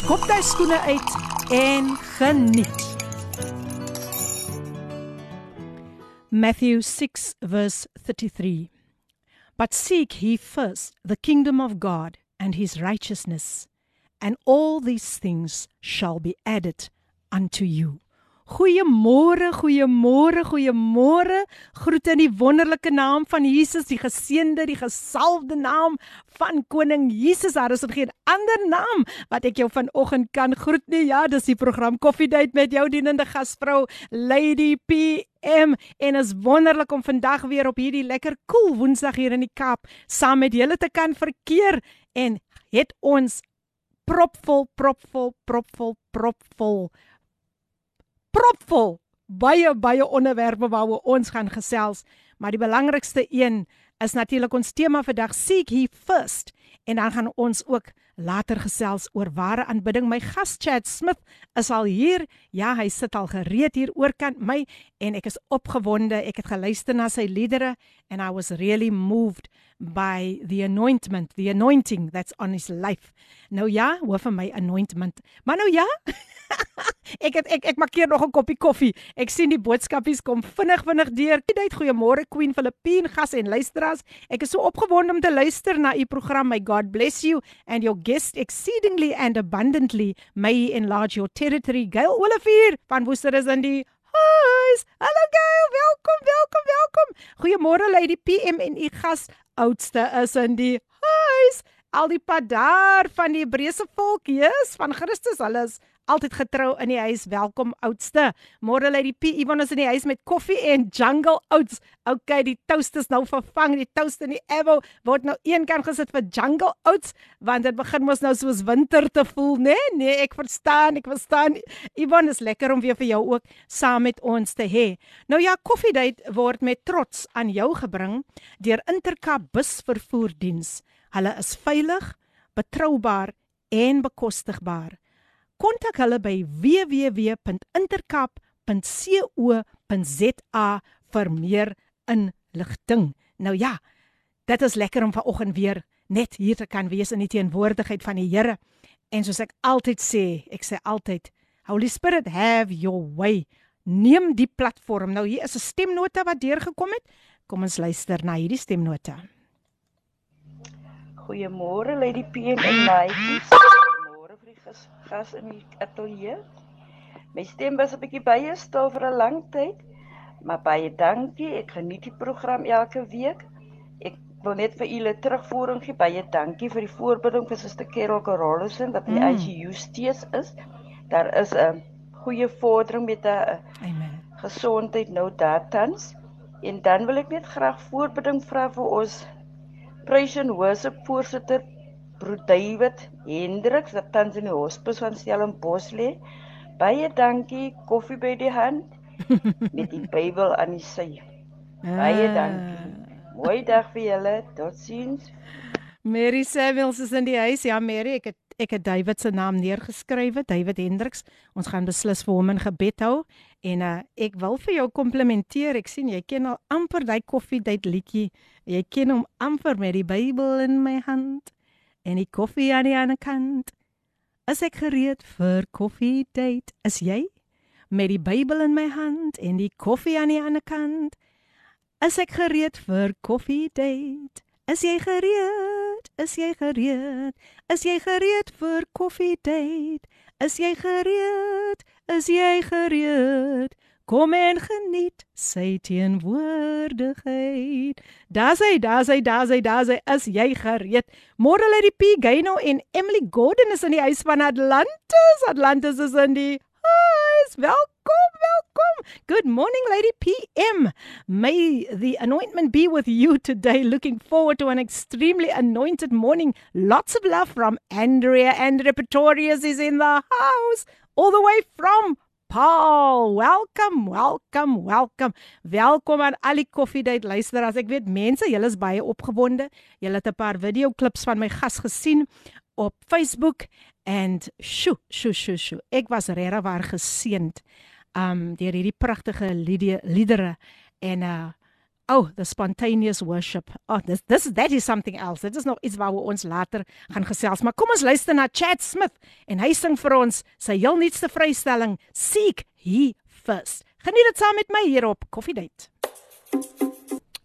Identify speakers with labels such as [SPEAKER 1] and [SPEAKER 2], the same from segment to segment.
[SPEAKER 1] skop jy skoene uit en geniet. Matthew 6 verse 33. But seek ye first the kingdom of God and his righteousness, and all these things shall be added unto you. Goeiemôre, goeiemôre, goeiemôre. Groete in die wonderlike naam van Jesus, die geseënde, die gesalfde naam van koning Jesus. Daar is geen ander naam wat ek jou vanoggend kan groet nie. Ja, dis die program Coffee Date met jou dienende gasvrou Lady PM en is wonderlik om vandag weer op hierdie lekker koel cool Woensdag hier in die Kaap saam met julle te kan verkeer en het ons propvol propvol propvol propvol propvol baie baie onderwerpe waaroor ons gaan gesels, maar die belangrikste een is natuurlik ons tema vandag Seek He First en dan gaan ons ook later gesels oor ware aanbidding. My gas Chad Smith is al hier. Ja, hy sit al gereed hier oorkant my en ek is opgewonde. Ek het geluister na sy liedere and I was really moved by the anointment, the anointing that's on his life. Nou ja, hoor vir my anointment. Maar nou ja. ek het ek ek maak hier nog 'n koppie koffie. Ek sien die boodskapies kom vinnig vinnig deur. Dit goeiemôre Queen Filippine gas en luisteraars. Ek is so opgewonde om te luister na u program. My God bless you and your guest exceedingly and abundantly. May he enlarge your territory. Gail Olivier van Woester is in die huis. Hallo Gail, welkom, welkom, welkom. Goeiemôre Lady PM en u gas oudste is in die huis. Al die pad daar van die Hebreëse volk, Jesus, van Christus, hulle is altyd getrou in die huis. Welkom oudste. Môre lê die P Ivan is in die huis met koffie en jungle oats. Okay, die toast is nou vervang. Die toast in die Evo word nou eenkant gesit vir jungle oats want dit begin mos nou soos winter te voel, né? Nee? nee, ek verstaan, ek verstaan. Ivan is lekker om weer vir jou ook saam met ons te hê. Nou ja, Coffee Date word met trots aan jou gebring deur Intercape busvervoerdiens. Hulle is veilig, betroubaar en bekostigbaar kontak hulle by www.intercap.co.za vir meer inligting. Nou ja, dit is lekker om vanoggend weer net hier te kan wees in die teenwoordigheid van die Here. En soos ek altyd sê, ek sê altyd, Holy Spirit, have your way. Neem die platform. Nou hier is 'n stemnota wat deurgekom het. Kom ons luister na hierdie stemnota.
[SPEAKER 2] Goeiemôre Lady P en Nike gas gas in die ateljee. My stem was 'n bietjie baie stil vir 'n lang tyd, maar baie dankie. Ek geniet die program elke week. Ek wil net vir julle terugvoering gee. Baie dankie vir die voorbeelding vir Suster Carol Carolson wat die mm. ICU steeds is. Daar is 'n goeie vordering met 'n Amen. Gesondheid nou datans. En dan wil ek net graag voorbeelding vra vir ons Praise and Worship voorsitter broer David Hendriks wat tans in die hospis van Stellenbosch lê. Baie dankie, koffie by die hand met die Bybel aan die sy. Baie ah. dankie. Mooi dag vir julle. Totsiens.
[SPEAKER 1] Mary Samuels is in die huis. Ja, Mary, ek het ek het David se naam neergeskrywe, David Hendriks. Ons gaan beslis vir hom in gebed hou en uh, ek wil vir jou komplimenteer. Ek sien jy ken al amper daai koffie tyd liedjie. Jy ken hom amper met die Bybel in my hand en die koffie aan die ander kant. Is ek gereed vir koffie date? Is jy met die Bybel in my hand en die koffie aan die ander kant? Is ek gereed vir koffie date? Is jy gereed? Is jy gereed? Is jy gereed vir koffie date? Is jy gereed? Is jy gereed? Kom en geniet sy teenwoordigheid. Daar's hy, daar's hy, daar's hy, daar's hy. Is jy gereed? Môre lê die P Gano en Emily Gordon is in die huis van Atlantis. Atlantis is in die huis. Welkom, welkom. Good morning, Lady PM. May the anointment be with you today. Looking forward to an extremely anointed morning. Lots of love from Andrea. Andrea Pretorius is in the house, all the way from Paul. Welcome, welcome, welcome. Welkom aan al die koffiedייט luisteraars. Ek weet mense, julle is baie opgewonde. Julle het 'n paar video klips van my gas gesien op Facebook en sjo, sjo, sjo, sjo. Ek was regtig waar geseënd um deur hierdie pragtige liedere en uh oh, the spontaneous worship. Oh, this this that is something else. Dit is nog iets waaroor ons later gaan gesels. Maar kom ons luister na Chad Smith en hy sing vir ons sy heel nuutste vrystelling Seek He First. Geniet dit saam met my hier op Coffee Date.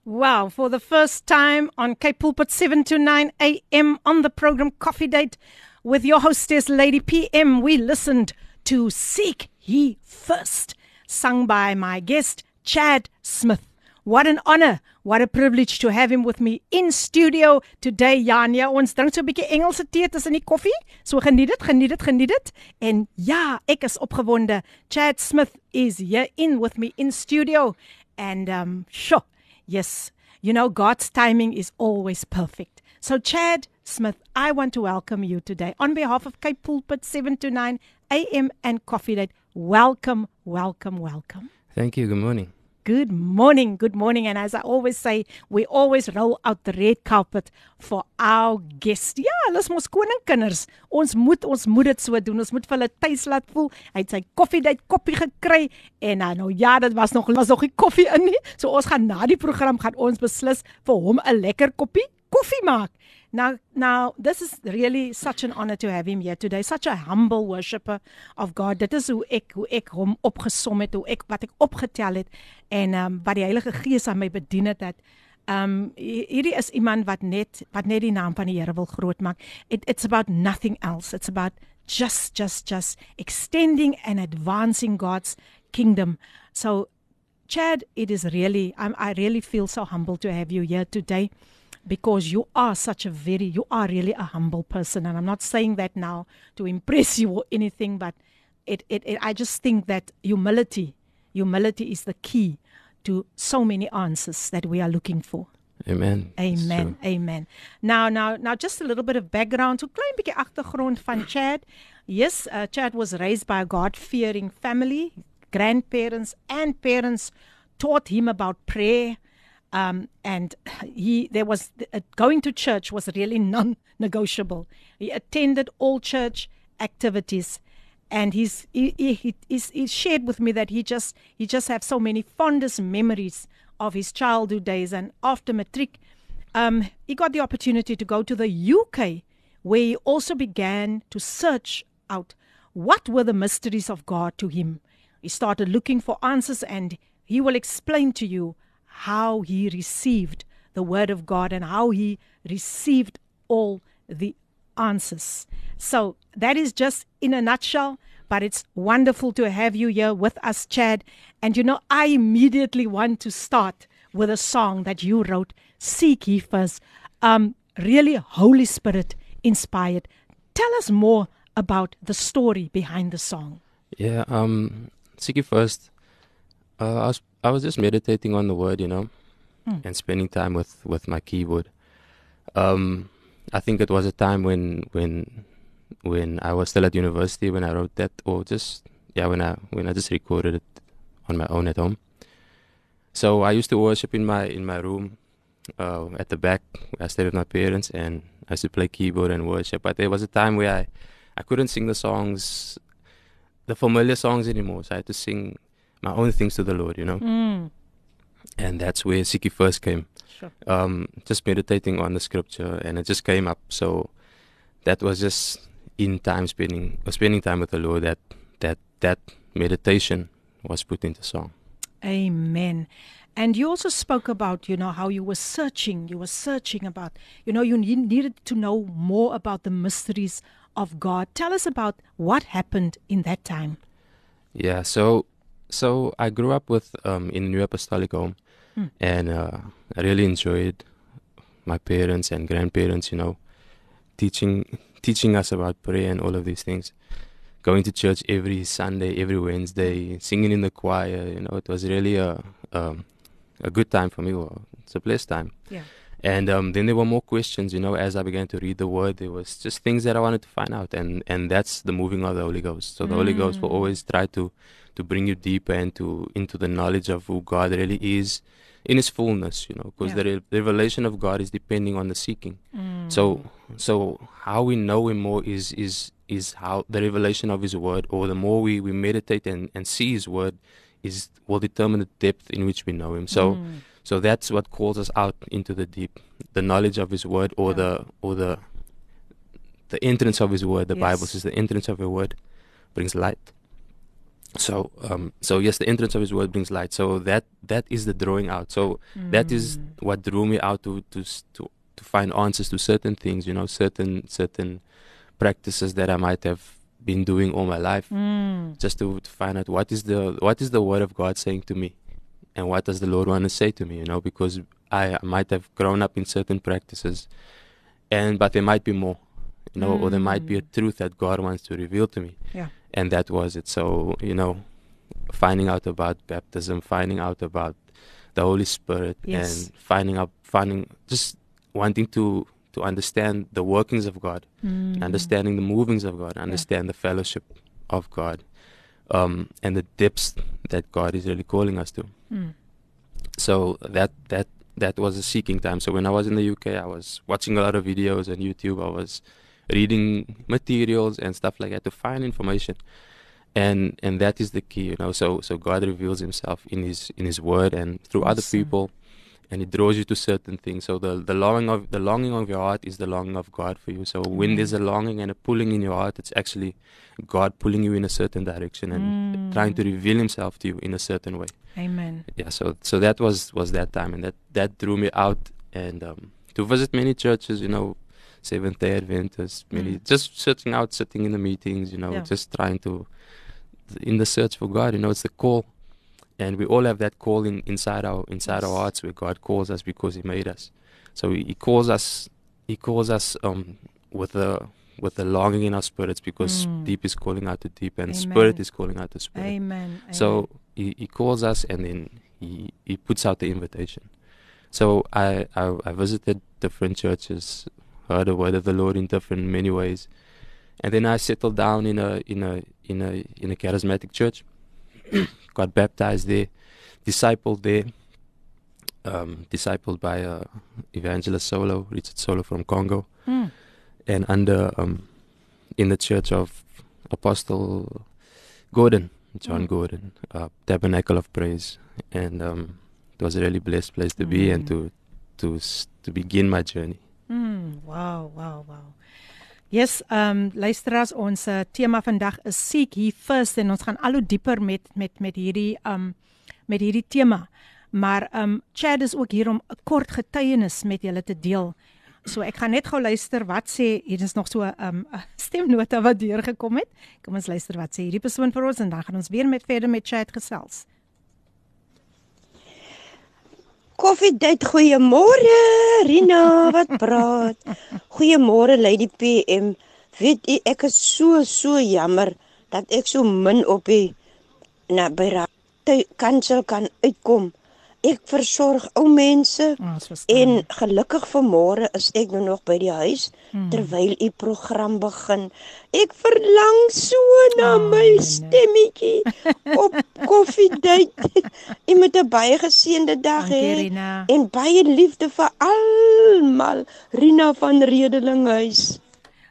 [SPEAKER 1] Wow, for the first time on Cape Pulpit 7 to 9 a.m. on the program Coffee Date with your hostess Lady PM, we listened to Seek Ye First, sung by my guest Chad Smith. What an honor, what a privilege to have him with me in studio today. Jania, ons drink so 'n bietjie Engelse tee tussen die koffie. So geniet dit, geniet dit, geniet dit. En ja, ek is opgewonde. Chad Smith is here in with me in studio and um sure. Yes, you know God's timing is always perfect. So Chad Smith, I want to welcome you today on behalf of Cape Pulpit 7 to 9 AM and Coffee Date. Welcome, welcome, welcome.
[SPEAKER 3] Thank you. Good morning.
[SPEAKER 1] Good morning, good morning. And as I always say, we always roll out the red carpet for our guests. Ja, hulle is mos koningskinders. Ons moet ons moet dit so doen. Ons moet vir hulle tuis laat voel. Hy het sy koffiedייט koppie gekry en uh, nou ja, dit was nog was nog nie koffie in nie. So ons gaan na die program gaan ons beslis vir hom 'n lekker koppie koffie maak. Now, now, this is really such an honor to have him here today. Such a humble worshipper of God. Dit is hoe ek hoe ek hom opgesom het, hoe ek wat ek opgetel het en ehm um, wat die Heilige Gees aan my bedien het dat ehm um, hierdie is iemand wat net wat net die naam van die Here wil groot maak. It, it's about nothing else. It's about just just just extending and advancing God's kingdom. So Chad, it is really I'm I really feel so humble to have you here today because you are such a very you are really a humble person. And i'm not saying that now to impress you or anything but it, it, it i just think that humility humility is the key to so many answers that we are looking for.
[SPEAKER 3] Amen.
[SPEAKER 1] Amen. Amen. Now now now just a little bit of background so klein bietjie agtergrond van Chad. Yes uh, Chad was raised by a god fearing family. Grandparents and parents taught him about prayer um, and he there was uh, going to church was really non-negotiable. He attended all church activities, and he's he, he, he's, he shared with me that he just he just have so many fondest memories of his childhood days. And after matric, um, he got the opportunity to go to the UK, where he also began to search out what were the mysteries of God to him. He started looking for answers, and he will explain to you how he received the word of God and how he received all the answers. So that is just in a nutshell, but it's wonderful to have you here with us, Chad. And you know, I immediately want to start with a song that you wrote, Seek Ye First. Um, really Holy Spirit inspired. Tell us more about the story behind the song.
[SPEAKER 3] Yeah, um, Seek Ye First. Uh, I was I was just meditating on the word, you know, mm. and spending time with with my keyboard. Um, I think it was a time when when when I was still at university when I wrote that, or just yeah, when I when I just recorded it on my own at home. So I used to worship in my in my room uh, at the back. I stayed with my parents, and I used to play keyboard and worship. But there was a time where I I couldn't sing the songs, the familiar songs anymore. So I had to sing my own things to the Lord, you know.
[SPEAKER 1] Mm.
[SPEAKER 3] And that's where Seek Ye First came.
[SPEAKER 1] Sure.
[SPEAKER 3] Um, just meditating on the scripture, and it just came up. So that was just in time spending, or spending time with the Lord. That that that meditation was put into song.
[SPEAKER 1] Amen. And you also spoke about, you know, how you were searching. You were searching about, you know, you needed to know more about the mysteries of God. Tell us about what happened in that time.
[SPEAKER 3] Yeah. So so I grew up with um, in New Apostolic home,
[SPEAKER 1] hmm.
[SPEAKER 3] and uh, I really enjoyed my parents and grandparents, you know, teaching teaching us about prayer and all of these things. going to church every Sunday, every Wednesday, singing in the choir. You know, it was really a um, a good time for me. Well, it's a blessed time.
[SPEAKER 1] Yeah.
[SPEAKER 3] And um, then there were more questions, you know, as I began to read the word, there was just things that I wanted to find out. And, and that's the moving of the Holy Ghost. So the Holy Ghost will
[SPEAKER 1] Mm.
[SPEAKER 3] always try to, to bring you deeper into, into the knowledge of who God really is in his fullness, you know, because
[SPEAKER 1] Yeah.
[SPEAKER 3] the re- revelation of God is depending on the seeking.
[SPEAKER 1] Mm.
[SPEAKER 3] So, so how we know him more is, is, is how the revelation of his word, or the more we, we meditate and, and see his word, is will determine the depth in which we know him. So,
[SPEAKER 1] Mm.
[SPEAKER 3] so that's what calls us out into the deep, the knowledge of His Word, or
[SPEAKER 1] Yeah.
[SPEAKER 3] the or the the entrance of His Word. The Bible says the entrance of His Word brings light. So, um, so yes, the entrance of His Word brings light. So that that is the drawing out. So that is
[SPEAKER 1] Mm.
[SPEAKER 3] what drew me out to to to to find answers to certain things. You know, certain certain practices that I might have been doing all my life
[SPEAKER 1] Mm.
[SPEAKER 3] just to, to find out what is the what is the word of God saying to me, and what does the Lord want to say to me? You know, because I might have grown up in certain practices, and but there might be more, you know, or there might be a
[SPEAKER 1] Mm.
[SPEAKER 3] truth that God wants to reveal to me.
[SPEAKER 1] Yeah.
[SPEAKER 3] And that was it. So you know, finding out about baptism, finding out about the Holy Spirit,
[SPEAKER 1] Yes.
[SPEAKER 3] and finding out, finding just wanting to to understand the workings of God
[SPEAKER 1] Mm.
[SPEAKER 3] understanding the movings of God, understand the fellowship of God, um, and the depths that God is really calling us to.
[SPEAKER 1] Mm.
[SPEAKER 3] So that that that was a seeking time. So when I was in the UK, I was watching a lot of videos on YouTube. I was reading materials and stuff like that to find information, and and that is the key, you know. So so God reveals Himself in His in His Word and through other people. And he draws you to certain things. So the, the longing of the longing of your heart is the longing of God for you. So when there's a longing and a pulling in your heart, it's actually God pulling you in a certain direction and
[SPEAKER 1] Mm.
[SPEAKER 3] trying to reveal Himself to you in a certain way.
[SPEAKER 1] Amen.
[SPEAKER 3] Yeah. So so that was was that time, and that that drew me out and um, to visit many churches. You know, Seventh Day Adventists, many
[SPEAKER 1] Mm.
[SPEAKER 3] just searching out, sitting in the meetings. You know,
[SPEAKER 1] Yeah.
[SPEAKER 3] just trying to in the search for God. You know, it's the call. And we all have that calling inside our inside our hearts where God calls us because He made us. So He, he calls us. He calls us um, with a with a longing in our spirits because
[SPEAKER 1] Mm.
[SPEAKER 3] deep is calling out to deep and
[SPEAKER 1] Amen.
[SPEAKER 3] spirit is calling out to spirit.
[SPEAKER 1] Amen.
[SPEAKER 3] So he, he calls us and then he, he puts out the invitation. So I, I I visited different churches, heard the word of the Lord in different many ways, and then I settled down in a in a in a in a charismatic church. Got baptized there, discipled there, um, discipled by uh, evangelist Solo, Richard Solo from Congo,
[SPEAKER 1] Mm.
[SPEAKER 3] and under um, in the church of Apostle Gordon, John
[SPEAKER 1] Mm.
[SPEAKER 3] Gordon, uh, Tabernacle of Praise, and um, it was a really blessed place to be and
[SPEAKER 1] Mm.
[SPEAKER 3] to to to begin my journey.
[SPEAKER 1] Mm, wow, wow, wow. Yes, ehm um, luisteraars, ons uh, tema vandag is Seek Ye First en ons gaan al hoe dieper met met met hierdie ehm um, met hierdie tema. Maar ehm um, Chad is ook hier om 'n kort getuienis met julle te deel. So ek gaan net gou luister wat sê hier is nog so 'n um, stemnota wat deurgekom het. Kom ons luister wat sê hierdie persoon vir ons en dan gaan ons weer met verder met Chad gesels.
[SPEAKER 4] Koffiedייט, goeiemôre. Rina wat praat. Goeiemôre Lady PM. Weet u ek is so so jammer dat ek so min op die na by raad kansel kan uitkom. Ek versorg ou mense
[SPEAKER 1] Ons verstaan.
[SPEAKER 4] en gelukkig vanmôre is ek nou nog by die huis
[SPEAKER 1] Hmm.
[SPEAKER 4] terwyl u program begin. Ek verlang so na
[SPEAKER 1] Oh,
[SPEAKER 4] my
[SPEAKER 1] nee.
[SPEAKER 4] stemmetjie op koffiedייט. U moet 'n baie geseënde dag
[SPEAKER 1] Dankie
[SPEAKER 4] hê
[SPEAKER 1] Rina.
[SPEAKER 4] en baie liefde vir almal. Rina van Redelinghuis.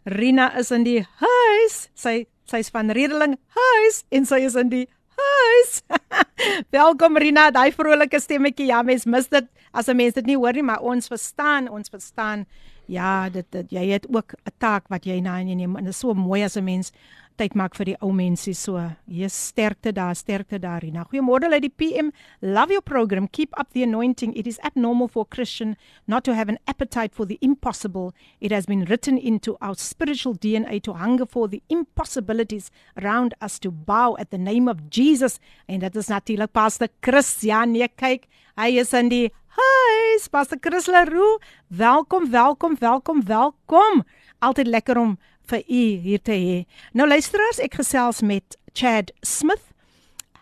[SPEAKER 1] Rina is in die huis. Sy sy's van Redeling huis en sy is in die huis. Welkom Rina, daai vrolike stemmetjie. Ja, mens mis dit as 'n mens dit nie hoor nie, maar ons verstaan, ons verstaan. Ja, dit, dit jy het ook 'n taak wat jy na in neem en dit is so mooi as 'n mens tyd maak vir die ou mense so. Jy sterkte daar, sterkte daar Rina. Goeiemôre uit die PM. Love your program. Keep up the anointing. It is abnormal for a Christian not to have an appetite for the impossible. It has been written into our spiritual DNA to hunger for the impossibilities around us to bow at the name of Jesus. En dit is natuurlik Pastor Chris. Ja, nee, kyk, hy is in die huis. Pastor Chris Leroux. Welkom, welkom, welkom, welkom. Altyd lekker om vir u hier te hê. Nou luisteraars, ek gesels met Chad Smith.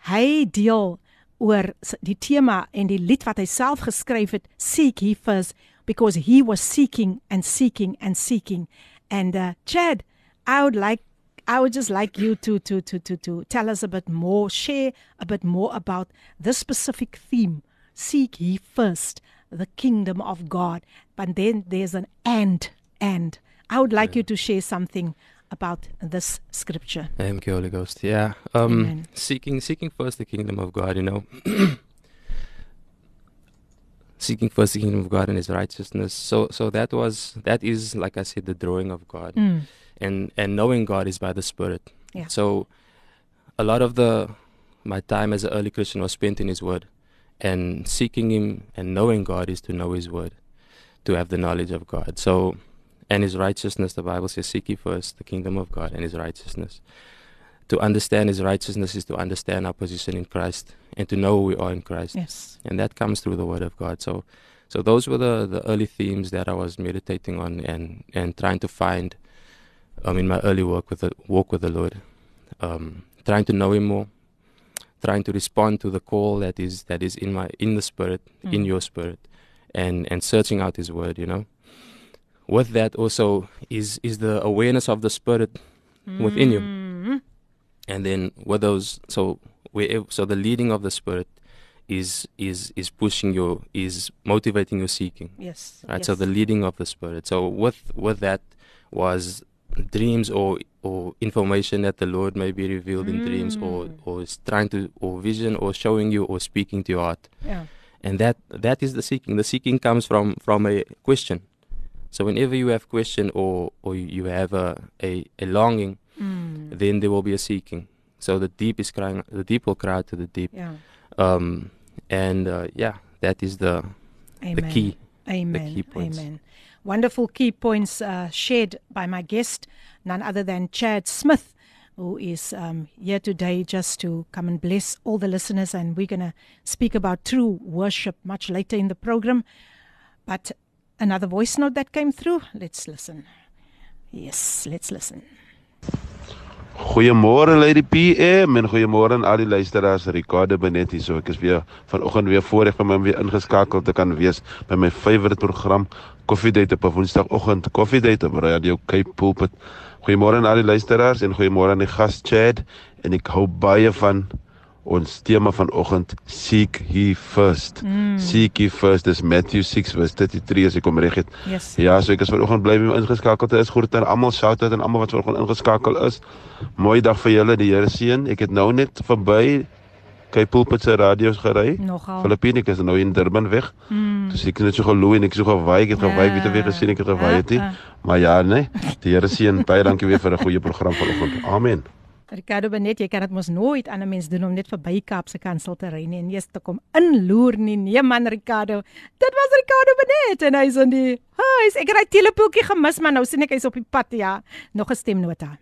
[SPEAKER 1] Hy deel oor die tema en die lied wat hy self geskryf het, Seek He First, because he was seeking and seeking and seeking. And uh, Chad, I would like I would just like you to to to to to tell us a bit more, share a bit more about this specific theme. Seek ye first the kingdom of God. But then there's an and and I would like you to share something about this scripture.
[SPEAKER 3] Thank you, Holy Ghost. Yeah. Um, seeking, seeking first the kingdom of God. You know, seeking first the kingdom of God and His righteousness. So, so that was that is like I said, the drawing of God,
[SPEAKER 1] Mm.
[SPEAKER 3] and and knowing God is by the Spirit.
[SPEAKER 1] Yeah.
[SPEAKER 3] So, a lot of the my time as an early Christian was spent in His Word, and seeking Him and knowing God is to know His Word, to have the knowledge of God. So, and His righteousness. The Bible says, "Seek ye first the kingdom of God and His righteousness." To understand His righteousness is to understand our position in Christ and to know who we are in Christ,
[SPEAKER 1] Yes.
[SPEAKER 3] and that comes through the Word of God. So, so those were the the early themes that I was meditating on and and trying to find um, in my early work with the walk with the Lord, um, trying to know Him more, trying to respond to the call that is that is in my in the Spirit, in
[SPEAKER 1] Mm.
[SPEAKER 3] your Spirit, and and searching out His Word. You know, with that also is is the awareness of the Spirit within you,
[SPEAKER 1] Mm.
[SPEAKER 3] and then with those so where so the leading of the Spirit is is is pushing you is motivating your seeking
[SPEAKER 1] Yes.
[SPEAKER 3] right
[SPEAKER 1] yes.
[SPEAKER 3] so the leading of the spirit so with with that was dreams or or information that the lord may be revealed in dreams or
[SPEAKER 1] Mm.
[SPEAKER 3] or is trying to or vision or showing you or speaking to your heart
[SPEAKER 1] yeah.
[SPEAKER 3] and that that is the seeking the seeking comes from from a question so whenever you have question or or you have a a, a longing
[SPEAKER 1] Mm.
[SPEAKER 3] then there will be a seeking so the deep is crying the deep will cry to the deep
[SPEAKER 1] Yeah.
[SPEAKER 3] um and uh, yeah that is the
[SPEAKER 1] Amen.
[SPEAKER 3] the key
[SPEAKER 1] Amen.
[SPEAKER 3] key points.
[SPEAKER 1] Amen. Wonderful key points uh, shared by my guest, none other than Chad Smith, who is um, here today just to come and bless all the listeners. And we're going to speak about true worship much later in the program. But another voice note that came through, let's listen. Yes, let's listen.
[SPEAKER 5] Goeiemôre Lady PM en goeiemôre aan al die luisteraars. Ricardo Benet hier. So ek is weer vanoggend weer voorreg om weer ingeskakel te kan wees by my favourite program Coffee Date op 'n Woensdagoggend. Coffee Date op Radio Cape Pulpit. Goeiemôre aan al die luisteraars en goeiemôre aan die gas Chad en ek hou baie van ons tema vanoggend Seek Ye First.
[SPEAKER 1] Mm.
[SPEAKER 5] Seek Ye First is Matthew 6 verse 33 as ek hom reg het.
[SPEAKER 1] Yes.
[SPEAKER 5] Ja, so ek is vanoggend bly by ingeskakel te is. Groet aan almal, shout out aan almal wat vanoggend ingeskakel is. Mooi dag vir julle, die Here seën. Ek het nou net verby Cape Pulpit se radio's gery. Filippine, ek is nou in Durban weg.
[SPEAKER 1] Mm.
[SPEAKER 5] Dus ek het net so geloei en ek so gewaai, ek het gewaai, weet jy weer gesien ek het gewaai het nie.
[SPEAKER 1] Ah, ah.
[SPEAKER 5] Maar ja, nee. Die Here seën. Baie dankie weer vir 'n goeie program vanoggend. Amen.
[SPEAKER 1] Ricardo Benet, jy kan dit mos nooit aan 'n mens doen om net verby Kaapse kansel te ry nie en eers te kom inloer nie. Nee man Ricardo. Dit was Ricardo Benet en hy's in die huis. Ek het hy telepoeltjie gemis, maar nou sien ek hy's op die pad ja. Nog 'n stemnota.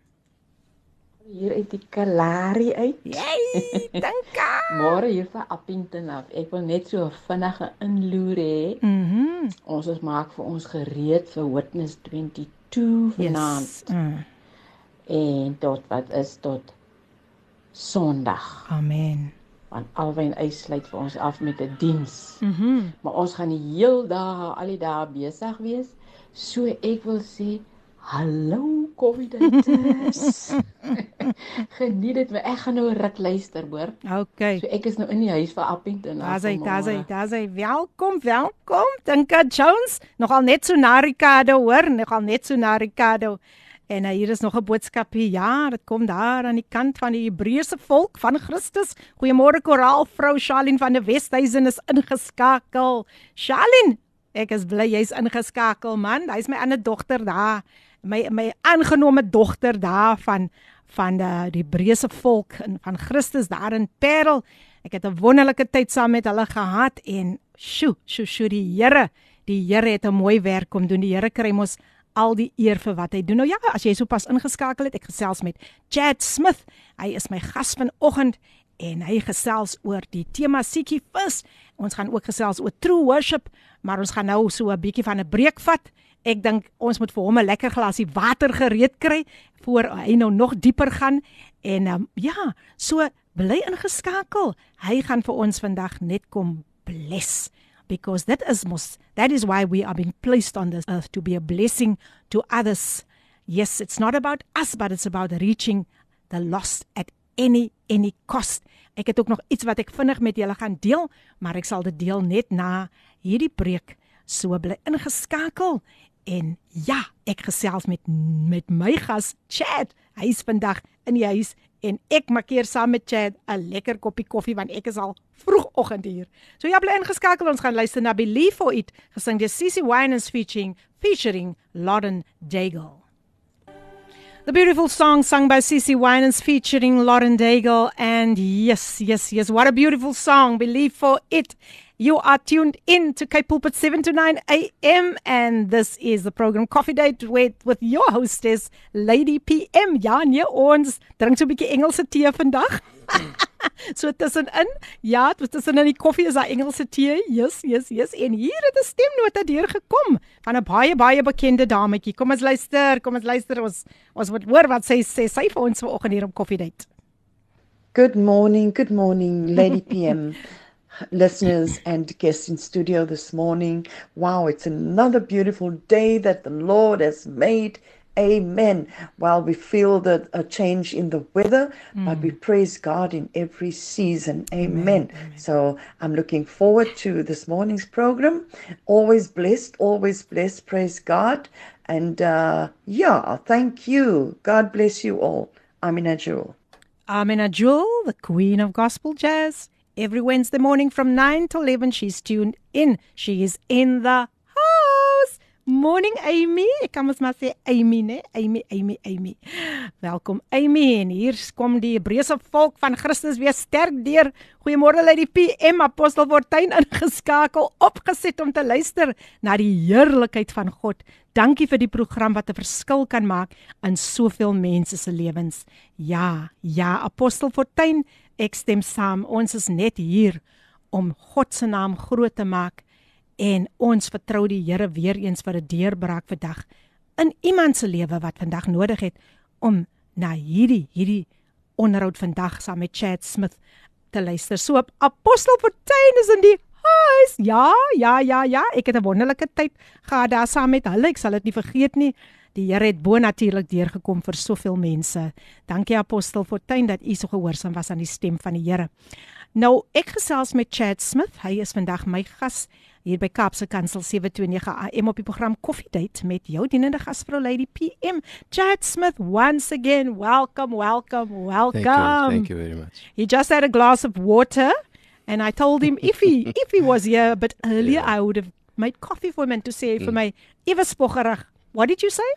[SPEAKER 6] Hier uit die Kalahari uit.
[SPEAKER 1] Yay! Dankie.
[SPEAKER 6] Môre hier van Appington af. Ek wil net so 'n vinnige inloer hê.
[SPEAKER 1] Mhm.
[SPEAKER 6] Ons is maak vir ons gereed vir Witness 22 vanaand
[SPEAKER 1] Yes. Mm.
[SPEAKER 6] en tot wat is tot Sondag.
[SPEAKER 1] Amen.
[SPEAKER 6] Want alwyn uitsluit vir ons af met 'n diens.
[SPEAKER 1] Mhm.
[SPEAKER 6] Maar ons gaan die heel dae al die dae besig wees. So ek wil sê hallo Coviditers. Geniet dit, maar ek gaan nou ruk luister, hoor.
[SPEAKER 1] Okay.
[SPEAKER 6] So ek is nou in die huis vir Appington. af
[SPEAKER 1] Daar's hy, daar's hy, daar's hy. Welkom, welkom. Dinka Jones, nogal net so na Ricardo, hoor, nogal net so na Ricardo. En uh, hier is nog 'n boodskap hier. Ja, dit kom daar aan die kant van die Hebreëse volk van Christus. Goeiemôre Koraal, vrou Shalien van die Westhuizen is ingeskakel. Shalien, ek is bly jy's ingeskakel man. Hy's my ander dogter daar. My my aangenome dogter daar van van die, die Hebreëse volk en van Christus daar in Parel. Ek het 'n wonderlike tyd saam met hulle gehad en sjoe, sjoe, sjoe die Here, die Here het 'n mooi werk kom doen. Die Here kry mos al die eer vir wat hy doen. Nou ja, as jy sopas ingeskakel het, ek gesels met Chad Smith. Hy is my gas vanoggend en hy gesels oor die tema Seekie Vis. Ons gaan ook gesels oor true worship, maar ons gaan nou so 'n bietjie van 'n breek vat Ek dink ons moet vir hom 'n lekker glasie water gereed kry voor hy nou nog dieper gaan en um, ja, so bly ingeskakel. Hy gaan vir ons vandag net kom bless because that is most that is why we are being placed on this earth to be a blessing to others. Yes, it's not about us but it's about reaching the lost at any any cost. Ek het ook nog iets wat ek vinnig met julle gaan deel, maar ek sal dit deel net na hierdie preek. So bly ingeskakel en ja, ek gesels met met my gas Chad. Hy's vandag in die huis en ek maak hier saam met Chad 'n lekker koppie koffie want ek is al vroegoggend hier. So ja, bly ingeskakel. Ons gaan luister na Believe for It, gesing deur Cici Winans featuring featuring Lauren Daigle. The beautiful song sung by Cici Winans featuring Lauren Daigle and yes, yes, yes, what a beautiful song. Believe for It. You are tuned in to Cape Pulpit 7 to 9 a.m. and this is the program Coffee Date with, with your hostess Lady PM. Ja, nee, ons drink so 'n bietjie Engelse tee vandag. so tussenin, ja, tussenin die koffie is daar Engelse tee. Yes, yes, yes. En hier het 'n stemnota deur gekom van 'n baie baie bekende dametjie. Kom ons luister, kom ons luister ons ons moet hoor wat sy sê sy vir ons vanoggend hier op Coffee Date.
[SPEAKER 7] Good morning, good morning, Lady PM. listeners and guests in studio this morning. Wow, it's another beautiful day that the Lord has made. Amen. While we feel the a change in the weather, mm. but we praise God in every season. Amen. Amen. Amen. So I'm looking forward to this morning's program. Always blessed, always blessed. Praise God. And uh, yeah, thank you. God bless you all. Amina Jewel.
[SPEAKER 1] Amina Jewel, the queen of gospel jazz. Every Wednesday morning from 9 to 11, she's tuned in. She is in the. Morning Amy. Ek kan mos maar sê Amy, né? Amy, Amy, Amy. Welkom Amy. En hier kom die Hebreëse volk van Christus weer sterk deur. Goeiemôre uit die PM Apostel Fortuin ingeskakel, opgeset om te luister na die heerlikheid van God. Dankie vir die program wat 'n verskil kan maak in soveel mense se lewens. Ja, ja, Apostel Fortuin Ek stem saam. Ons is net hier om God se naam groot te maak en ons vertrou die Here weer eens vir 'n deurbraak vandag in iemand se lewe wat vandag nodig het om na hierdie hierdie onderhoud vandag saam met Chad Smith te luister. So Apostel Fortuin is in die huis. Ja, ja, ja, ja. Ek het 'n wonderlike tyd gehad daar saam met hulle. Ek sal dit nie vergeet nie. Die Here het bo natuurlik deurgekom vir soveel mense. Dankie Apostel Fortuin dat u so gehoorsaam was aan die stem van die Here. Nou, ek gesels met Chad Smith. Hy is vandag my gas hier by Kaapse Kansel 729 AM op die program Coffee Date met jou dienende gasvrou Lady PM. Chad Smith once again. Welcome, welcome, welcome.
[SPEAKER 3] Thank you, thank you very much.
[SPEAKER 1] He just had a glass of water and I told him if he if he was here a bit earlier yeah. I would have made coffee for him and to say mm. vir my ewe spoggerig What did you say?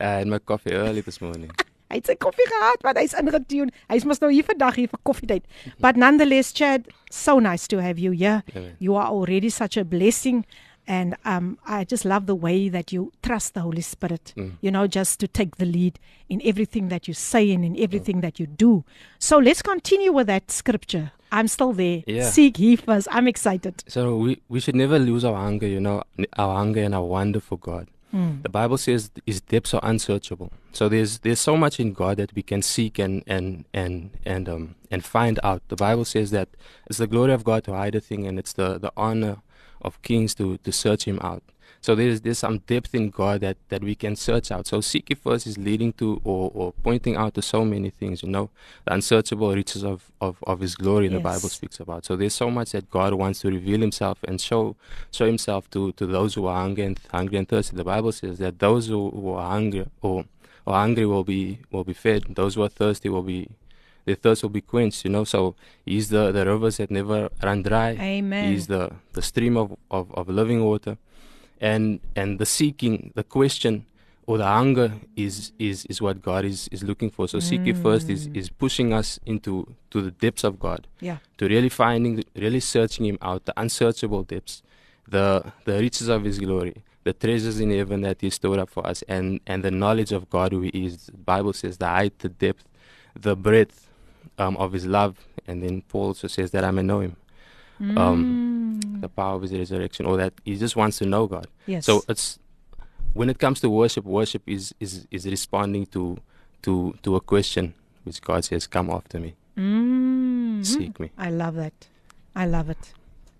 [SPEAKER 3] Uh, I had my coffee early this morning.
[SPEAKER 1] hy het sy koffie gehad want hy's ingetune. Hy's mos nou hier vandag hier vir koffietyd. But nonetheless, Chad, so nice to have you here. You are already such a blessing and um I just love the way that you trust the Holy Spirit. Mm. You know, just to take the lead in everything that you say and in everything mm. that you do. So let's continue with that scripture. I'm still there. Yeah. Seek ye first. I'm excited.
[SPEAKER 3] So we we should never lose our hunger, you know, our hunger and our wonder for God. Mm. The Bible says his depths are unsearchable. So there's there's so much in God that we can seek and and and and um and find out. The Bible says that it's the glory of God to hide a thing, and it's the the honor of kings to to search Him out. So there's there's some depth in God that, that we can search out. So seek first is leading to or, or pointing out to so many things, you know, the unsearchable riches of, of, of his glory yes. the Bible speaks about. So there's so much that God wants to reveal himself and show show himself to, to those who are hungry and hungry and thirsty. The Bible says that those who, who are hungry or, or hungry will be will be fed. Those who are thirsty will be their thirst will be quenched, you know. So he's the, the rivers that never run dry.
[SPEAKER 1] Amen.
[SPEAKER 3] He's the, the stream of, of, of living water and and the seeking, the question or the hunger is is is what God is is looking for. So mm. seek first is is pushing us into to the depths of God.
[SPEAKER 1] Yeah.
[SPEAKER 3] To really finding, really searching Him out, the unsearchable depths, the the riches of His glory, the treasures in heaven that He stored up for us, and and the knowledge of God who He is. The Bible says the height, the depth, the breadth um, of His love, and then Paul also says that I may know Him. Um, mm. the power of his resurrection, or that he just wants to know God.
[SPEAKER 1] Yes.
[SPEAKER 3] So it's when it comes to worship, worship is is is responding to to to a question which God says, "Come after me,
[SPEAKER 1] Mm.
[SPEAKER 3] seek me."
[SPEAKER 1] I love that. I love it.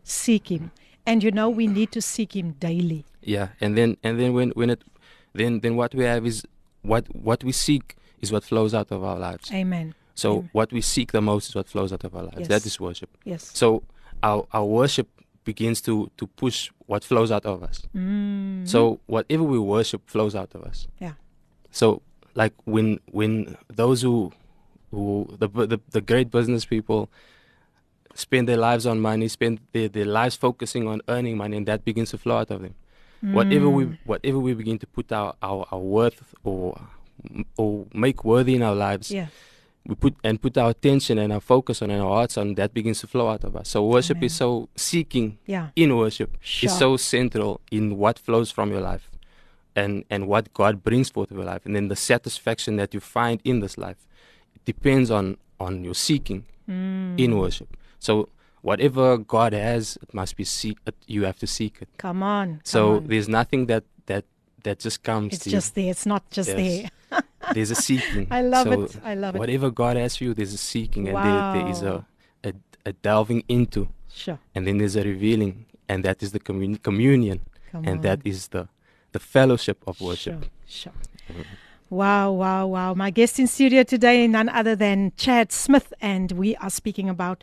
[SPEAKER 1] Seek him. And you know we need to seek him daily.
[SPEAKER 3] Yeah, and then and then when when it then then what we have is what what we seek is what flows out of our lives.
[SPEAKER 1] Amen.
[SPEAKER 3] So
[SPEAKER 1] Amen.
[SPEAKER 3] what we seek the most is what flows out of our lives.
[SPEAKER 1] Yes.
[SPEAKER 3] That is worship.
[SPEAKER 1] Yes.
[SPEAKER 3] So our our worship begins to to push what flows out of us.
[SPEAKER 1] Mm.
[SPEAKER 3] So whatever we worship flows out of us.
[SPEAKER 1] Yeah.
[SPEAKER 3] So like when when those who who the the, the great business people spend their lives on money, spend their, their lives focusing on earning money, and that begins to flow out of them. Whatever
[SPEAKER 1] Mm.
[SPEAKER 3] we whatever we begin to put our, our, our worth or or make worthy in our lives,
[SPEAKER 1] Yeah.
[SPEAKER 3] We put and put our attention and our focus on and our hearts on that begins to flow out of us. So worship is so seeking
[SPEAKER 1] Yeah.
[SPEAKER 3] in worship
[SPEAKER 1] Sure.
[SPEAKER 3] is so central in what flows from your life and and what God brings forth of your life and then the satisfaction that you find in this life it depends on on your seeking
[SPEAKER 1] Mm.
[SPEAKER 3] in worship. So whatever God has it must be seek you have to seek it.
[SPEAKER 1] Come on. come
[SPEAKER 3] So
[SPEAKER 1] on.
[SPEAKER 3] there's nothing that that that just comes
[SPEAKER 1] it's
[SPEAKER 3] to
[SPEAKER 1] just there. It's not just
[SPEAKER 3] Yes.
[SPEAKER 1] there.
[SPEAKER 3] there's a seeking.
[SPEAKER 1] I love
[SPEAKER 3] So
[SPEAKER 1] it. I love it.
[SPEAKER 3] Whatever God has for you, there's a seeking, and there, there is a, a a delving into,
[SPEAKER 1] Sure.
[SPEAKER 3] and then there's a revealing, and that is the commun- communion,
[SPEAKER 1] Come
[SPEAKER 3] and that
[SPEAKER 1] on.
[SPEAKER 3] is the the fellowship of worship.
[SPEAKER 1] Sure. sure. Mm-hmm. Wow, wow, wow. My guest in studio today, none other than Chad Smith, and we are speaking about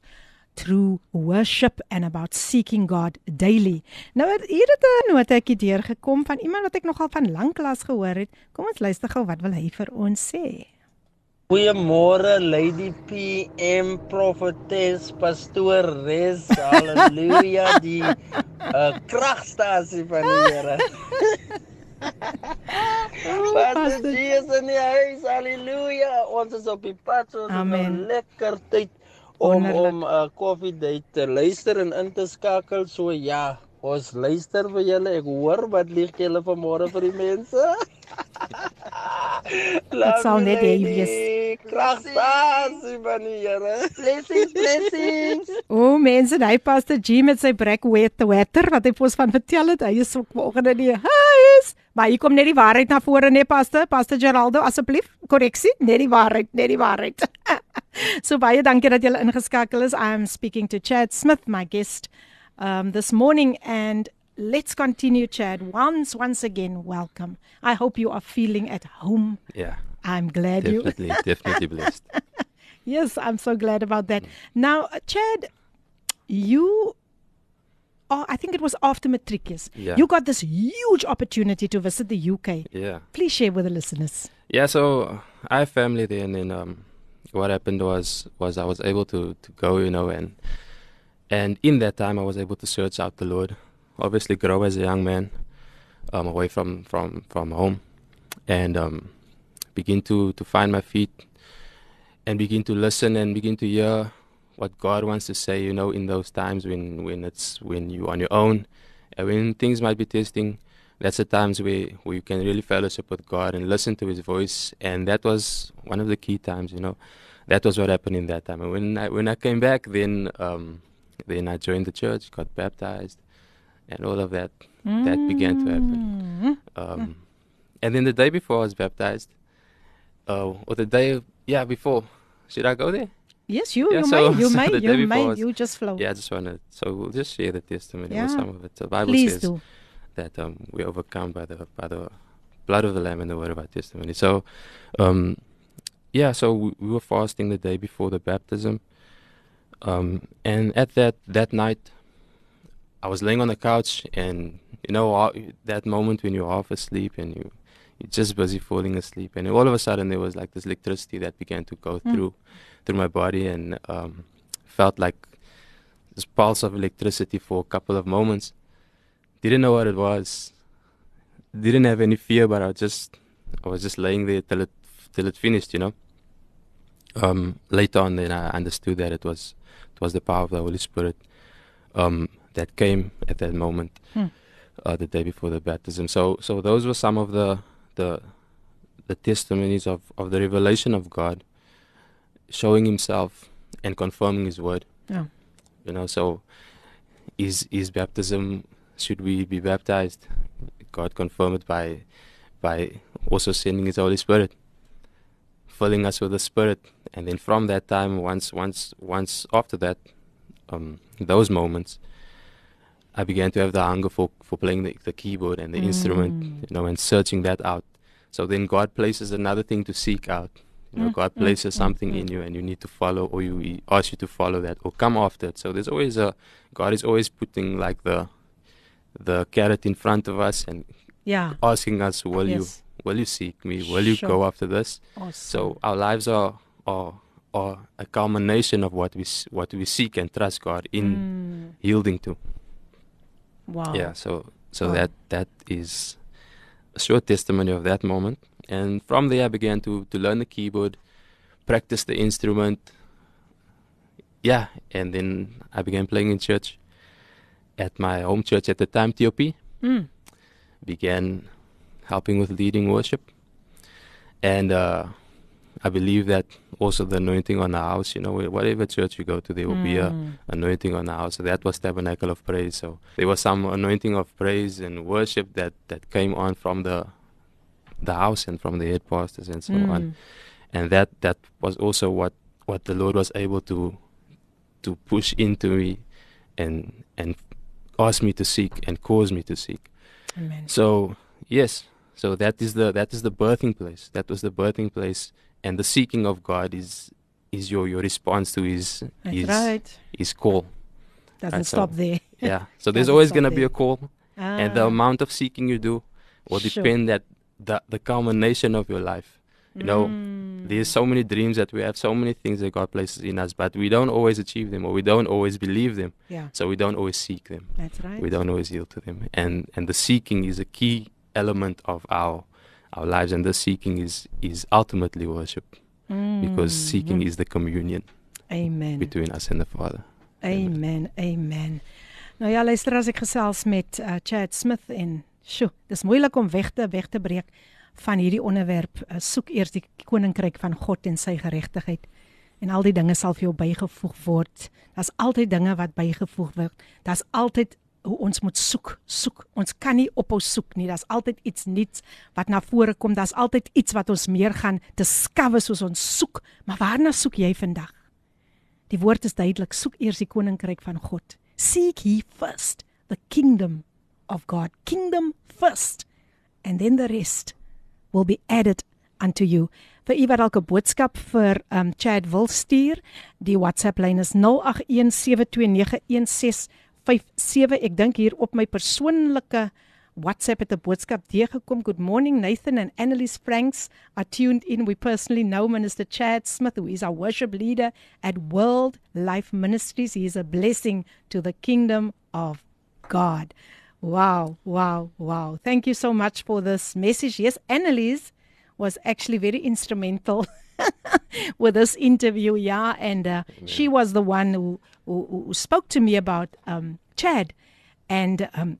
[SPEAKER 1] true worship and about seeking God daily. Nou het hier het 'n notetjie deurgekom van iemand wat ek nogal van lanklaas gehoor het. Kom ons luister gou wat wil hy vir ons sê.
[SPEAKER 8] Goeiemôre Lady PM Prophetess Pastoores. Halleluja die uh, kragstasie van die Here. Pastor Jesus in die huis. Halleluja. Ons is op die pad so ons het nou
[SPEAKER 1] Amen.
[SPEAKER 8] lekker tyd om
[SPEAKER 1] Wonderlik.
[SPEAKER 8] om uh, koffie date te luister en in te skakel. So ja, ons luister vir julle. Ek hoor wat lieg julle vanmôre vir die mense.
[SPEAKER 1] Dit sal net jy wees.
[SPEAKER 8] Kragstasie van die Here. Blessings, blessings.
[SPEAKER 1] O, mense, hy Pastor G met sy break wet water wat hy vir ons van vertel het. Hy is ook vanoggend in die huis. Maar hier kom net die waarheid na vore, nee Pastor. Pastor Geraldo, asseblief, korreksie, net die waarheid, net die waarheid. so baie dankie dat jy ingeskakel is. I'm speaking to Chad Smith, my guest um this morning and let's continue Chad. Once once again, welcome. I hope you are feeling at home.
[SPEAKER 3] Yeah,
[SPEAKER 1] I'm glad you
[SPEAKER 3] definitely, definitely blessed.
[SPEAKER 1] Yes, I'm so glad about that. Now, uh, Chad, you oh, I think it was after Matricus.
[SPEAKER 3] Yeah.
[SPEAKER 1] You got this huge opportunity to visit the UK.
[SPEAKER 3] Yeah.
[SPEAKER 1] Please share with the listeners.
[SPEAKER 3] Yeah, so I have family there, and then um, what happened was was I was able to to go, you know, and and in that time I was able to search out the Lord, obviously grow as a young man, um, away from from from home, and um, begin to to find my feet, and begin to listen and begin to hear what God wants to say, you know, in those times when when it's when you're on your own, and when things might be testing that's the times where, where you can really fellowship with God and listen to His voice. And that was one of the key times, you know. That was what happened in that time. And when I when I came back, then um, then I joined the church, got baptized, and all of that that began to happen. Um, and then the day before I was baptized, uh, or the day yeah before, should I go there?
[SPEAKER 1] Yes, you
[SPEAKER 3] Yeah,
[SPEAKER 1] you
[SPEAKER 3] so-
[SPEAKER 1] may you
[SPEAKER 3] so
[SPEAKER 1] may you may
[SPEAKER 3] was-
[SPEAKER 1] you just flow.
[SPEAKER 3] Yeah, I just wanna so we'll just share the testimony
[SPEAKER 1] Yeah.
[SPEAKER 3] some of it. The Bible
[SPEAKER 1] Please
[SPEAKER 3] says
[SPEAKER 1] do.
[SPEAKER 3] that um, we overcome by the by the blood of the lamb and the word of our testimony. So, um, yeah, so we, we were fasting the day before the baptism, um, and at that that night, I was laying on the couch, and you know all- that moment when you're half asleep and you just busy falling asleep, and all of a sudden there was like this electricity that began to go
[SPEAKER 1] Mm.
[SPEAKER 3] through through my body, and um, felt like this pulse of electricity for a couple of moments didn't know what it was. Didn't have any fear, but I just I was just laying there till it till it finished, you know. Um, later on, then I understood that it was it was the power of the Holy Spirit um, that came at that moment,
[SPEAKER 1] Hmm.
[SPEAKER 3] uh, the day before the baptism. So so those were some of the the the testimonies of, of the revelation of God, showing Himself and confirming His word.
[SPEAKER 1] Yeah.
[SPEAKER 3] You know, so is is baptism should we be baptized God confirmed it by by also sending His Holy Spirit, filling us with the Spirit, and then from that time, once once once after that, um, those moments, I began to have the hunger for for playing the, the keyboard and the instrument, you know, and searching that out. So then God places another thing to seek out. You know,
[SPEAKER 1] Mm,
[SPEAKER 3] God
[SPEAKER 1] mm,
[SPEAKER 3] places
[SPEAKER 1] mm,
[SPEAKER 3] something
[SPEAKER 1] mm.
[SPEAKER 3] in you, and you need to follow, or you he asks you to follow that, or come after it. So there's always a God is always putting like the the carrot in front of us and
[SPEAKER 1] Yeah.
[SPEAKER 3] asking us, "Will
[SPEAKER 1] Yes.
[SPEAKER 3] you will you seek me? Will you go after this?"
[SPEAKER 1] Awesome.
[SPEAKER 3] So our lives are are are a culmination of what we what we seek and trust God in
[SPEAKER 1] Mm.
[SPEAKER 3] yielding to.
[SPEAKER 1] Wow.
[SPEAKER 3] Yeah. So so
[SPEAKER 1] Wow.
[SPEAKER 3] that that is a short testimony of that moment, and from there I began to to learn the keyboard, practice the instrument. Yeah, and then I began playing in church at my home church at the time, TOP.
[SPEAKER 1] Mm.
[SPEAKER 3] Began helping with leading worship, and uh, I believe that also the anointing on the house. You know, whatever church you go to, there will be a
[SPEAKER 1] Mm.
[SPEAKER 3] anointing on the house. So that was Tabernacle of Praise. So there was some anointing of praise and worship that that came on from the the house and from the head pastors and so on.
[SPEAKER 1] Mm.
[SPEAKER 3] And that that was also what what the Lord was able to to push into me and and ask me to seek and cause me to seek.
[SPEAKER 1] Amen.
[SPEAKER 3] So yes, so that is the that is the birthing place. That was the birthing place, and the seeking of God is is your your response to His
[SPEAKER 1] That's
[SPEAKER 3] His
[SPEAKER 1] right.
[SPEAKER 3] His call.
[SPEAKER 1] Doesn't
[SPEAKER 3] so-
[SPEAKER 1] stop there.
[SPEAKER 3] Yeah. So there's always gonna be a call, and the
[SPEAKER 1] Ah.
[SPEAKER 3] amount of seeking you do will
[SPEAKER 1] Sure.
[SPEAKER 3] depend that the the culmination of your life. You know,
[SPEAKER 1] Mm.
[SPEAKER 3] there's so many dreams that we have, so many things that God places in us, but we don't always achieve them, or we don't always believe them.
[SPEAKER 1] Yeah.
[SPEAKER 3] So we don't always seek them.
[SPEAKER 1] That's right.
[SPEAKER 3] We don't always yield to them, and and the seeking is a key element of our our lives, and the seeking is is ultimately worship, because seeking
[SPEAKER 1] Mm.
[SPEAKER 3] is the communion
[SPEAKER 1] Amen.
[SPEAKER 3] between us and the Father.
[SPEAKER 1] Amen. Amen. Nou ja, luister as ek gesels met uh, Chad Smith en sjo, dis moeilik om weg te weg te breek van hierdie onderwerp. Uh, soek eers die koninkryk van God en sy geregtigheid en al die dinge sal vir jou bygevoeg word. Daar's altyd dinge wat bygevoeg word. Daar's altyd hoe ons moet soek, soek. Ons kan nie ophou soek nie. Daar's altyd iets nuuts wat na vore kom. Daar's altyd iets wat ons meer gaan discover soos ons soek. Maar waarna soek jy vandag? Die woord is duidelik, soek eers die koninkryk van God. Seek ye first the kingdom of God. Kingdom first. And then the rest will be added unto you. Vir u wat dalk 'n boodskap vir um Chad wil stuur, die WhatsApp lyn is 0817291657. Ek dink hier op my persoonlike WhatsApp het 'n boodskap deurgekom. Good morning Nathan and Annalise Franks are tuned in. We personally know Minister Chad Smith who is our worship leader at World Life Ministries. He is a blessing to the kingdom of God. Wow, wow, wow. Thank you so much for this message. Yes, Annalise was actually very instrumental with this interview, yeah, and uh, she was the one who, who, who spoke to me about um, Chad, and um,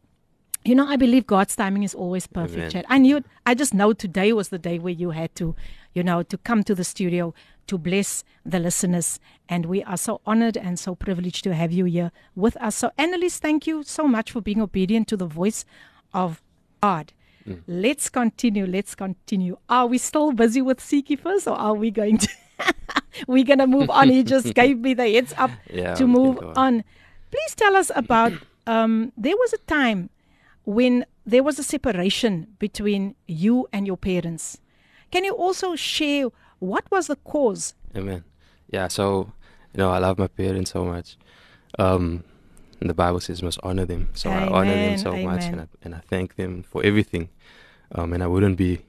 [SPEAKER 1] you know, I believe God's timing is always perfect,
[SPEAKER 3] Amen.
[SPEAKER 1] Chad. I knew, I just know today was the day where you had to, you know, to come to the studio to bless the listeners. And we are so honored and so privileged to have you here with us. So, Annalise, thank you so much for being obedient to the voice of God. Let's continue. Let's continue. Are we still busy with Seek ye first, or are we going to? We're gonna move on. He just gave me the heads up
[SPEAKER 3] Yeah,
[SPEAKER 1] to move
[SPEAKER 3] on.
[SPEAKER 1] on. Please tell us about. Um, there was a time when there was a separation between you and your parents. Can you also share what was the cause?
[SPEAKER 3] Amen. Yeah, so you know, I love my parents so much. Um, the Bible says must honor them. So I honor them
[SPEAKER 1] Amen,
[SPEAKER 3] so much, and I, and I thank them for everything. Um, and I wouldn't be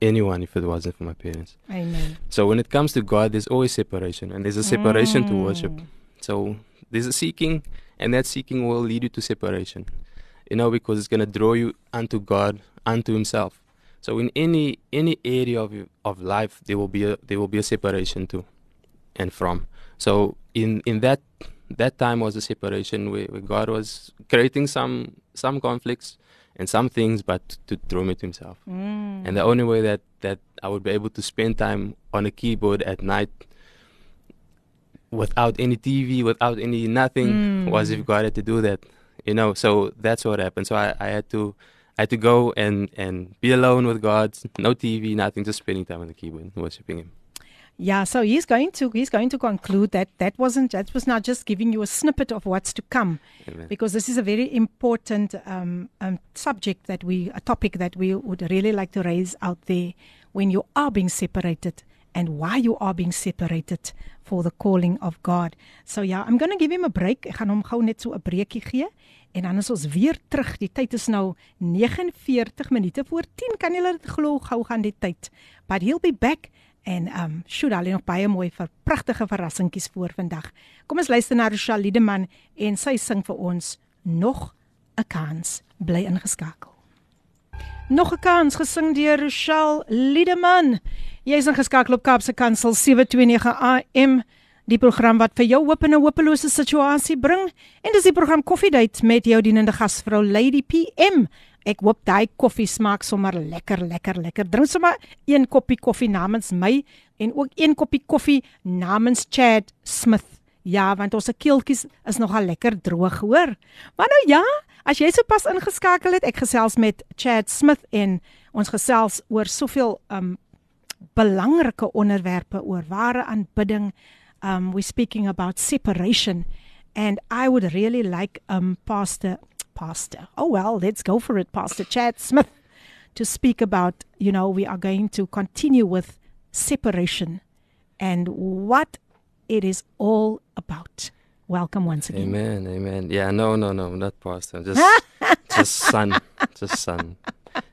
[SPEAKER 3] anyone if it wasn't for my parents.
[SPEAKER 1] Amen.
[SPEAKER 3] So when it comes to God, there's always separation, and there's a separation to worship.
[SPEAKER 1] Mm.
[SPEAKER 3] So there's a seeking, and that seeking will lead you to separation. You know, because it's gonna draw you unto God, unto Himself. So in any any area of of life, there will be a there will be a separation to, and from. So in in that that time was a separation where, where God was creating some some conflicts and some things, but to draw me to Himself.
[SPEAKER 1] Mm.
[SPEAKER 3] And the only way that, that I would be able to spend time on a keyboard at night without any TV, without any nothing, was if God had to do that. You know, so that's what happened. So I, I had to I had to go and and be alone with God, no TV, nothing, just spending time on the keyboard, worshiping Him.
[SPEAKER 1] Yeah, so he's going to he's going to conclude that that wasn't that was not just giving you a snippet of what's to come,
[SPEAKER 3] Amen.
[SPEAKER 1] because this is a very important um, um, subject that we a topic that we would really like to raise out there when you are being separated and why you are being separated for the calling of God. So yeah, I'm going to give him a break. Ek gaan hom gou net so 'n breekie gee en dan is ons weer terug. Die tyd is nou 49 minute voor 10. Kan julle dit glo? Gou gaan die tyd. But he'll be back en ehm um, shoot al nog baie mooi vir pragtige verrassingkies voor vandag. Kom ons luister na Rochelle Liedeman en sy sing vir ons nog 'n kans. Bly ingeskakel. Nog 'n kans gesing deur Rochelle Liedeman. Jy is ingeskakel op Kaapse Kansel 729 AM. Die program wat vir jou hoop in 'n hopelose situasie bring en dis die program Koffiedייט met jou dienende gasvrou Lady PM. Ek hoop daai koffie smaak sommer lekker, lekker, lekker. Drink sommer een koppie koffie namens my en ook een koppie koffie namens Chad Smith. Ja, want ons keeltjies is nogal lekker droog, hoor. Maar nou ja, as jy sopas ingeskakel het, ek gesels met Chad Smith en ons gesels oor soveel um belangrike onderwerpe oor ware aanbidding. Um we're speaking about separation and I would really like um pastor pastor. Oh well, let's go for it Pastor Chad Smith to speak about, you know, we are going to continue with separation and what it is all about. Welcome once again.
[SPEAKER 3] Amen, amen. Yeah, no, no, no, not pastor. Just, just son, just son.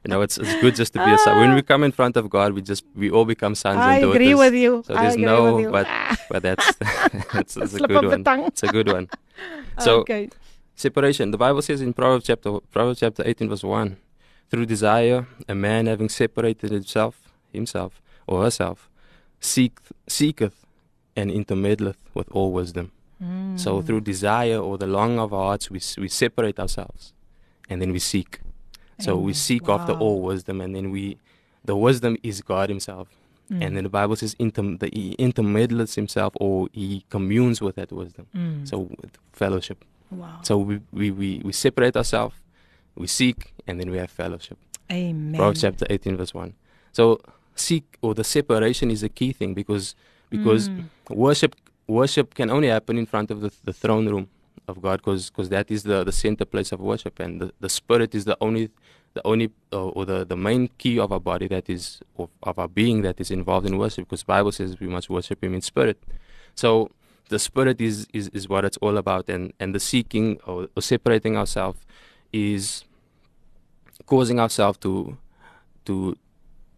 [SPEAKER 3] You know, it's it's good just to be a son. When we come in front of God, we just we all become sons
[SPEAKER 1] I
[SPEAKER 3] and daughters.
[SPEAKER 1] agree with you.
[SPEAKER 3] So
[SPEAKER 1] I
[SPEAKER 3] there's no, but but that's that's, that's a good one. It's a good one. So
[SPEAKER 1] okay.
[SPEAKER 3] Separation. The Bible says in Proverbs chapter Proverbs chapter 18 verse 1, through desire a man having separated himself himself or herself seek seeketh and intermeddleth with all wisdom. So through desire or the longing of our hearts we we separate ourselves and then we seek. So we seek after all wisdom and then we the wisdom is God himself. And then the Bible says inter, the, he intermeddles himself or he communes with that wisdom.
[SPEAKER 1] Mm.
[SPEAKER 3] So with fellowship.
[SPEAKER 1] Wow.
[SPEAKER 3] So we, we, we, we separate ourselves, we seek, and then we have fellowship.
[SPEAKER 1] Amen.
[SPEAKER 3] Proverbs chapter 18, verse 1. So seek or the separation is a key thing because because
[SPEAKER 1] Mm.
[SPEAKER 3] worship worship can only happen in front of the, the throne room of God because because that is the, the center place of worship and the, the spirit is the only the only uh, or the, the main key of our body that is of, of our being that is involved in worship because Bible says we must worship him in spirit. So the spirit is, is, is what it's all about and, and the seeking or, or separating ourselves is causing ourselves to to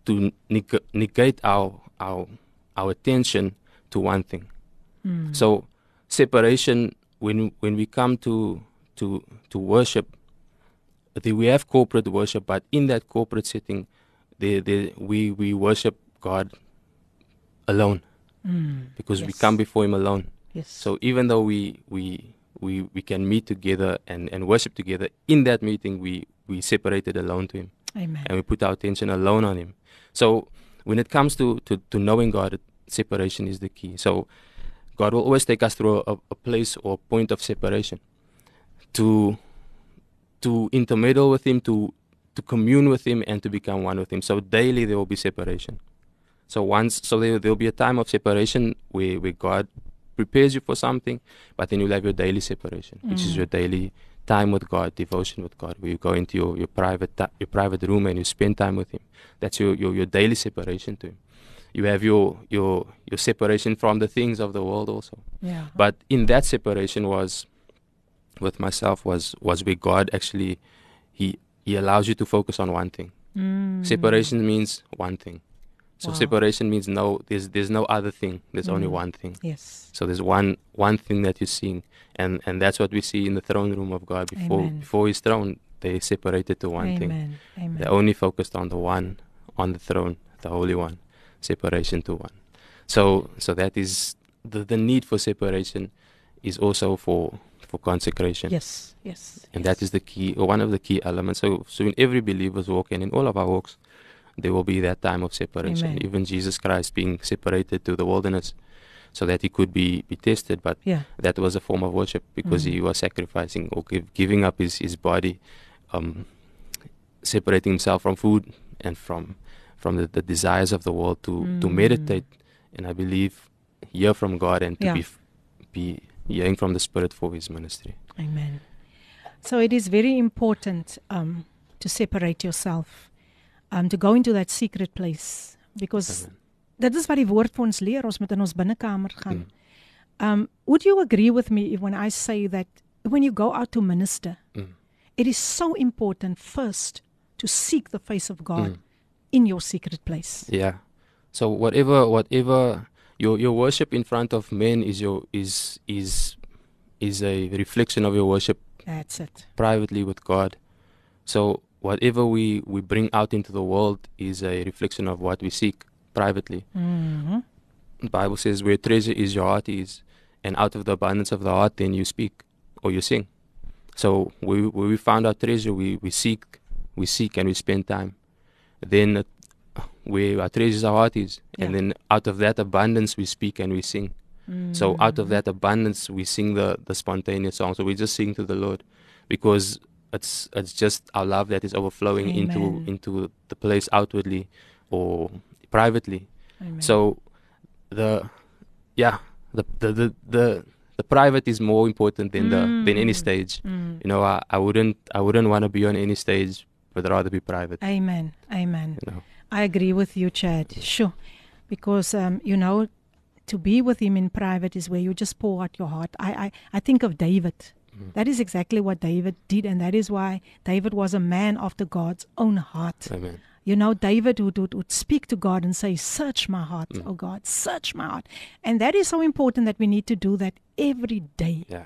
[SPEAKER 3] to neg- negate our our our attention to one thing.
[SPEAKER 1] Mm.
[SPEAKER 3] So separation when when we come to to to worship, the, we have corporate worship, but in that corporate setting, the, the, we we worship God alone
[SPEAKER 1] Mm.
[SPEAKER 3] because we come before Him alone.
[SPEAKER 1] Yes.
[SPEAKER 3] So even though we we we, we can meet together and, and worship together, in that meeting we we separated alone to Him
[SPEAKER 1] Amen.
[SPEAKER 3] and we put our attention alone on Him. So when it comes to, to, to knowing God, separation is the key. So God will always take us through a, a place or a point of separation to to intermeddle with Him, to to commune with Him, and to become one with Him. So daily there will be separation. So once, so there there will be a time of separation where where God prepares you for something, but then you'll have your daily separation, which is
[SPEAKER 1] Mm.
[SPEAKER 3] your daily time with God, devotion with God, where you go into your, your private ti- your private room and you spend time with Him. That's your, your, your daily separation to Him. You have your your your separation from the things of the world also.
[SPEAKER 1] Yeah.
[SPEAKER 3] But in that separation was with myself was was where God actually He He allows you to focus on one thing.
[SPEAKER 1] Mm.
[SPEAKER 3] Separation means one thing. So
[SPEAKER 1] Wow.
[SPEAKER 3] separation means no there's there's no other thing. There's only
[SPEAKER 1] Mm.
[SPEAKER 3] one thing.
[SPEAKER 1] Yes.
[SPEAKER 3] So there's one one thing that you're seeing, and and that's what we see in the throne room of God before
[SPEAKER 1] Amen.
[SPEAKER 3] before His throne. They separated to one thing.
[SPEAKER 1] Amen. Amen.
[SPEAKER 3] They only focused on the one on the throne, the Holy One. Separation to one. So so that is the the need for separation is also for for consecration.
[SPEAKER 1] Yes. Yes.
[SPEAKER 3] And that is the key, or one of the key elements. So, so in every believer's walk and in all of our walks, there will be that time of separation.
[SPEAKER 1] Amen.
[SPEAKER 3] Even Jesus Christ being separated to the wilderness so that he could be, be tested. But
[SPEAKER 1] Yeah.
[SPEAKER 3] that was a form of worship because
[SPEAKER 1] Mm.
[SPEAKER 3] he was sacrificing or give, giving up his, his body, um, separating himself from food and from from the, the desires of the world to to meditate and I believe hear from God and to
[SPEAKER 1] Yeah.
[SPEAKER 3] be f- be hearing from the Spirit for His ministry.
[SPEAKER 1] Amen. So it is very important um, to separate yourself, um, to go into that secret place because dit is wat die woord vir ons leer. Ons moet in ons binnekamer gaan. Um, would you agree with me when I say that when you go out to minister,
[SPEAKER 3] Mm.
[SPEAKER 1] it is so important first to seek the face of God
[SPEAKER 3] Mm.
[SPEAKER 1] in your secret place.
[SPEAKER 3] Yeah. So whatever whatever your your worship in front of men is your is is is a reflection of your worship
[SPEAKER 1] That's it.
[SPEAKER 3] privately with God. So whatever we we bring out into the world is a reflection of what we seek privately.
[SPEAKER 1] Mhm.
[SPEAKER 3] The Bible says where treasure is your heart is and out of the abundance of the heart then you speak or you sing. So we where we found our treasure we we seek we seek and we spend time. Then uh, where our treasure is our heart is and
[SPEAKER 1] Yeah.
[SPEAKER 3] then out of that abundance we speak and we sing. So out of that abundance, we sing the, the spontaneous song. So we just sing to the Lord, because it's it's just our love that is overflowing
[SPEAKER 1] Amen.
[SPEAKER 3] into into the place outwardly or privately.
[SPEAKER 1] Amen.
[SPEAKER 3] So the yeah the the the the, the private is more important than the than any
[SPEAKER 1] Mm.
[SPEAKER 3] stage.
[SPEAKER 1] Mm.
[SPEAKER 3] You know, I, I wouldn't I wouldn't want to be on any stage, but rather be private.
[SPEAKER 1] Amen. Amen.
[SPEAKER 3] You know.
[SPEAKER 1] I agree with you, Chad. Sure. Because um, you know, to be with him in private is where you just pour out your heart. I I, I think of David. That is exactly what David did, and that is why David was a man after God's own heart.
[SPEAKER 3] Amen.
[SPEAKER 1] You know, David would, would, would speak to God and say, Search my heart, oh God, search my heart. And that is so important that we need to do that every day.
[SPEAKER 3] Yeah.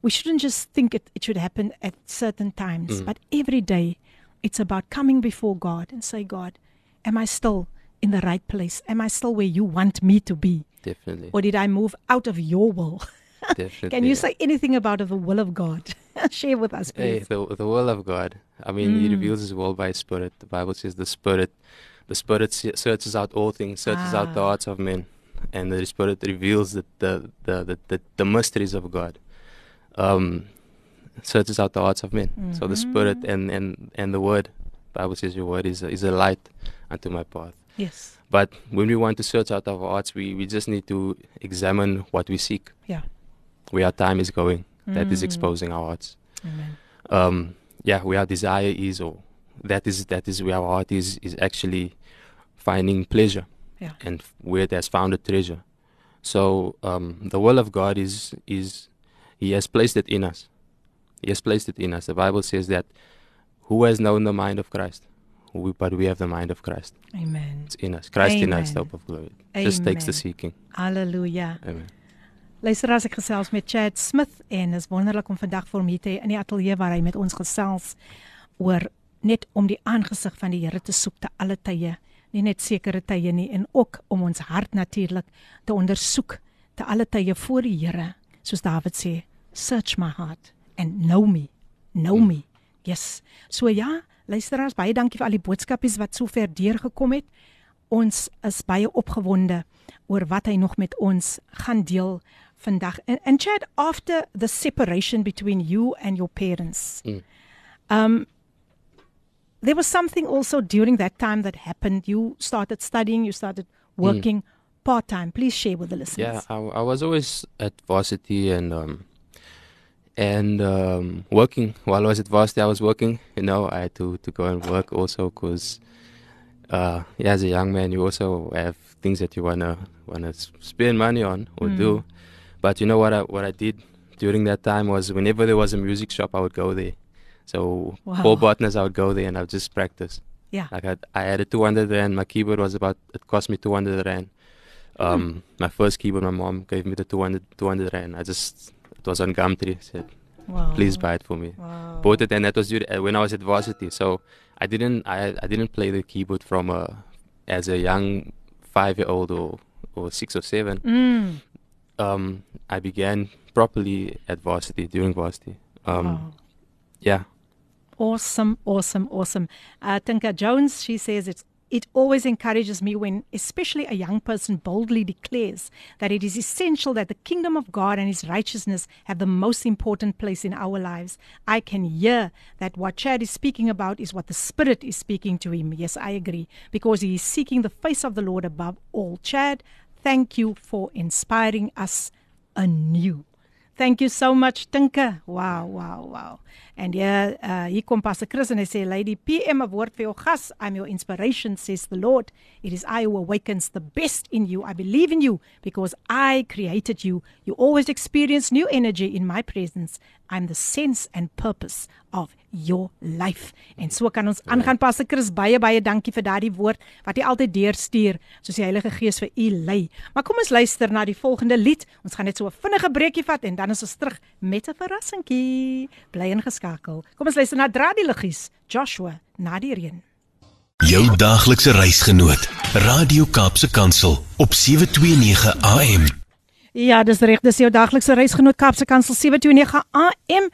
[SPEAKER 1] We shouldn't just think it, it should happen at certain times, mm. but every day it's about coming before God and say, God, am I still in the right place? Am I still where you want me to be?
[SPEAKER 3] Definitely.
[SPEAKER 1] Or did I move out of your will?
[SPEAKER 3] Definitely.
[SPEAKER 1] Can you say anything about the will of God? Share with us,
[SPEAKER 3] Hey, the the will of God. I mean, He
[SPEAKER 1] Mm.
[SPEAKER 3] reveals His will by His Spirit. The Bible says the Spirit, the Spirit searches out all things, searches out the
[SPEAKER 1] Ah.
[SPEAKER 3] hearts of men, and the Spirit reveals the the the the, the, the mysteries of God. Um, searches out the hearts of men. So the Spirit
[SPEAKER 1] Mm-hmm.
[SPEAKER 3] and and and the Word. Bible says your Word is a, is a light unto my path.
[SPEAKER 1] Yes.
[SPEAKER 3] But when we want to search out our hearts, we, we just need to examine what we seek,
[SPEAKER 1] Yeah.
[SPEAKER 3] Where our time is going. That is
[SPEAKER 1] Mm.
[SPEAKER 3] exposing our hearts
[SPEAKER 1] Amen.
[SPEAKER 3] um, yeah, where our desire is, or that is that is where our heart is is actually finding pleasure,
[SPEAKER 1] Yeah.
[SPEAKER 3] and where it has found a treasure. So um, the will of God is is He has placed it in us. He has placed it in us. The Bible says that who has known the mind of Christ, we, but we have the mind of Christ.
[SPEAKER 1] Amen.
[SPEAKER 3] It's in us. Christ in us, the hope of glory. Just takes the seeking.
[SPEAKER 1] Hallelujah.
[SPEAKER 3] Amen.
[SPEAKER 1] Luister as ek gesels met Chad Smith en is wonderlik om vandag vir hom hier te hê in die ateljee waar hy met ons gesels oor net om die aangesig van die Here te soek te alle tye, nie net sekere tye nie en ook om ons hart natuurlik te ondersoek te alle tye voor die Here, soos Dawid sê, search my heart and know me, know me. Yes. So ja, luisteraars, baie dankie vir al die boodskapies wat sover deurgekom het. Ons is baie opgewonde oor wat hy nog met ons gaan deel vandag. And, and Chad, after the separation between you and your parents,
[SPEAKER 3] Mm.
[SPEAKER 1] um, there was something also during that time that happened. You started studying, you started working part time. Please share with the listeners.
[SPEAKER 3] Yeah, I, I was always at varsity and um, and um, working. While I was at varsity, I was working. You know, I had to, to go and work also because, uh, yeah, as a young man, you also have things that you wanna wanna spend money on or do. But you know what I what I did during that time was whenever there was a music shop, I would go there. So
[SPEAKER 1] Wow.
[SPEAKER 3] Paul Bothners, I would go there and I would just practice.
[SPEAKER 1] Yeah.
[SPEAKER 3] Like I, I had a 200 rand. My keyboard was about, it cost me 200 rand. Um, My first keyboard, my mom gave me the 200, 200 rand. I just, it was on Gumtree. Said,
[SPEAKER 1] Wow.
[SPEAKER 3] please buy it for me.
[SPEAKER 1] Wow.
[SPEAKER 3] Bought it and that was uh, when I was at varsity. So I didn't, I, I didn't play the keyboard from a, as a young five year old or, or six or seven.
[SPEAKER 1] Mm.
[SPEAKER 3] Um, I began properly at varsity, during varsity. Um,
[SPEAKER 1] Wow.
[SPEAKER 3] Yeah.
[SPEAKER 1] Awesome, awesome, awesome. Uh, Tinka Jones, she says it's It always encourages me when, especially a young person, boldly declares that it is essential that the kingdom of God and his righteousness have the most important place in our lives. I can hear that what Chad is speaking about is what the Spirit is speaking to him. Yes, I agree, because he is seeking the face of the Lord above all. Chad, thank you for inspiring us anew. Thank you so much, Tinka. Wow, wow, wow. And yeah, uh, hier kom Pastor Chris en hy sê, Lady PM, 'n woord vir jou gas. I'm your inspiration, says the Lord. It is I who awakens the best in you. I believe in you because I created you. You always experience new energy in my presence. I'm the sense and purpose of your life. En so kan ons aangaan Pastor Chris baie baie dankie vir daardie woord wat jy altyd deurstuur soos die Heilige Gees vir u lei. Maar kom ons luister na die volgende lied. Ons gaan net so 'n vinnige breekie vat en dan is ons terug met 'n verrassingkie. Bly ingeskakel. Kom ons luister na Dra die liggies, Joshua na die reën.
[SPEAKER 9] Jou daaglikse reisgenoot, Radio Kaapse Kansel op 729 AM.
[SPEAKER 1] Ja, dis reg, dis jou daglikse reisgenoot Kapse Kansel 729 AM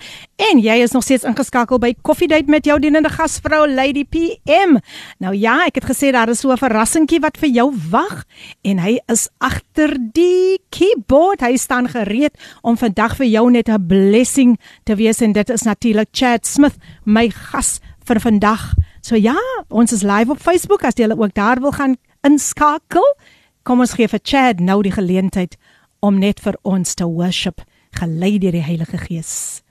[SPEAKER 1] en jy is nog steeds ingeskakel by Coffee Date met jou dienende gasvrou Lady PM. Nou ja, ek het gesê daar is so 'n verrassingkie wat vir jou wag en hy is agter die keyboard. Hy staan gereed om vandag vir jou net 'n blessing te wees en dit is natuurlik Chad Smith, my gas vir vandag. So ja, ons is live op Facebook as jy ook daar wil gaan inskakel. Kom ons gee vir Chad nou die geleentheid om net vir ons te worship gelei deur die Heilige Gees.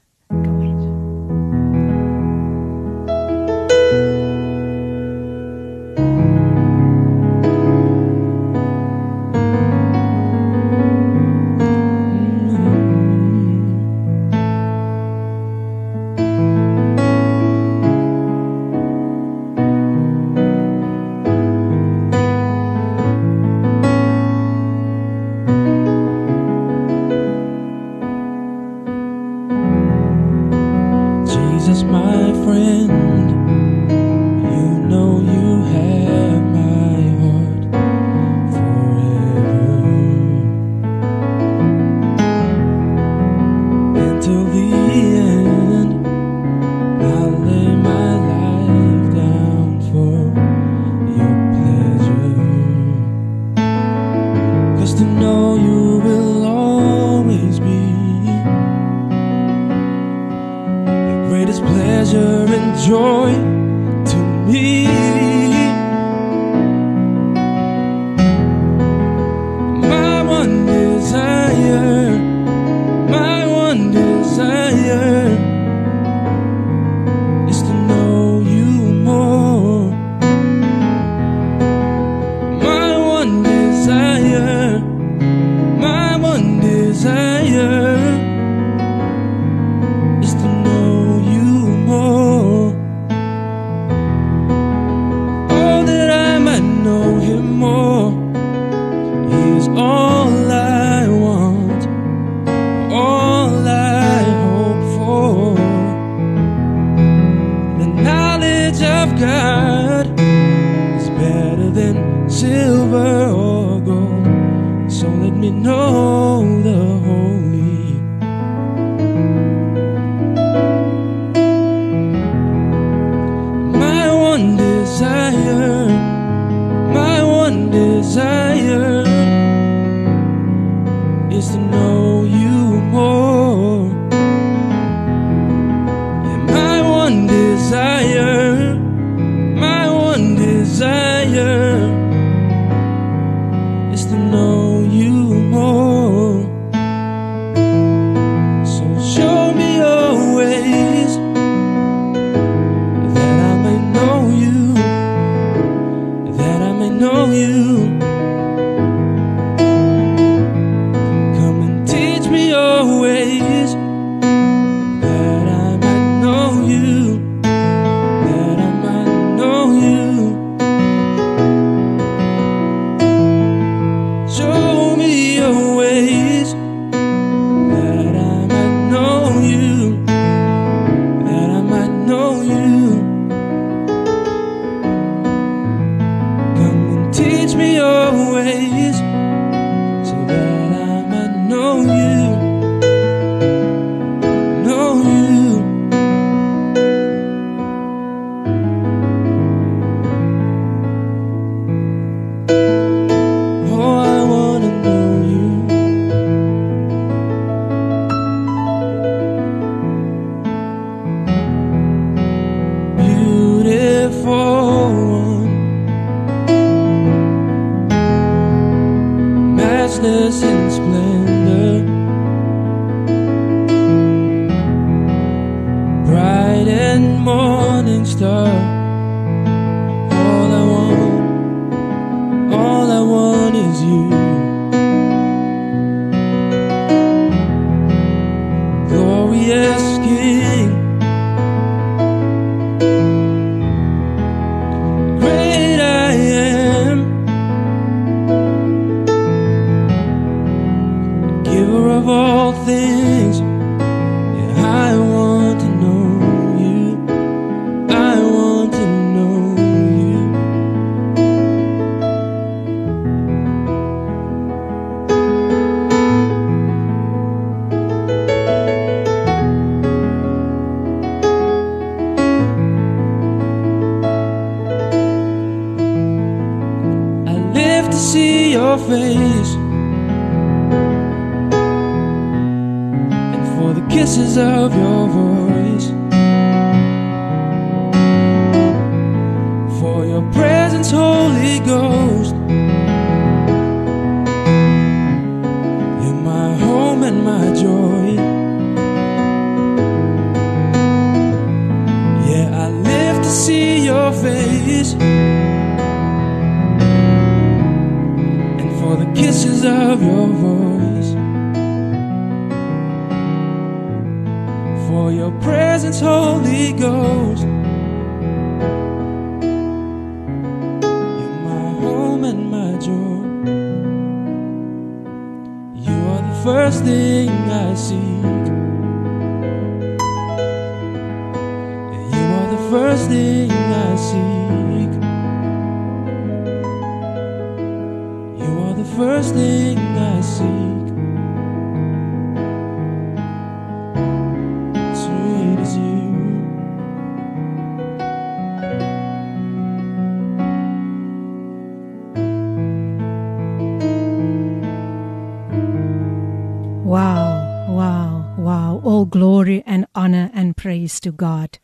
[SPEAKER 1] Praise to God.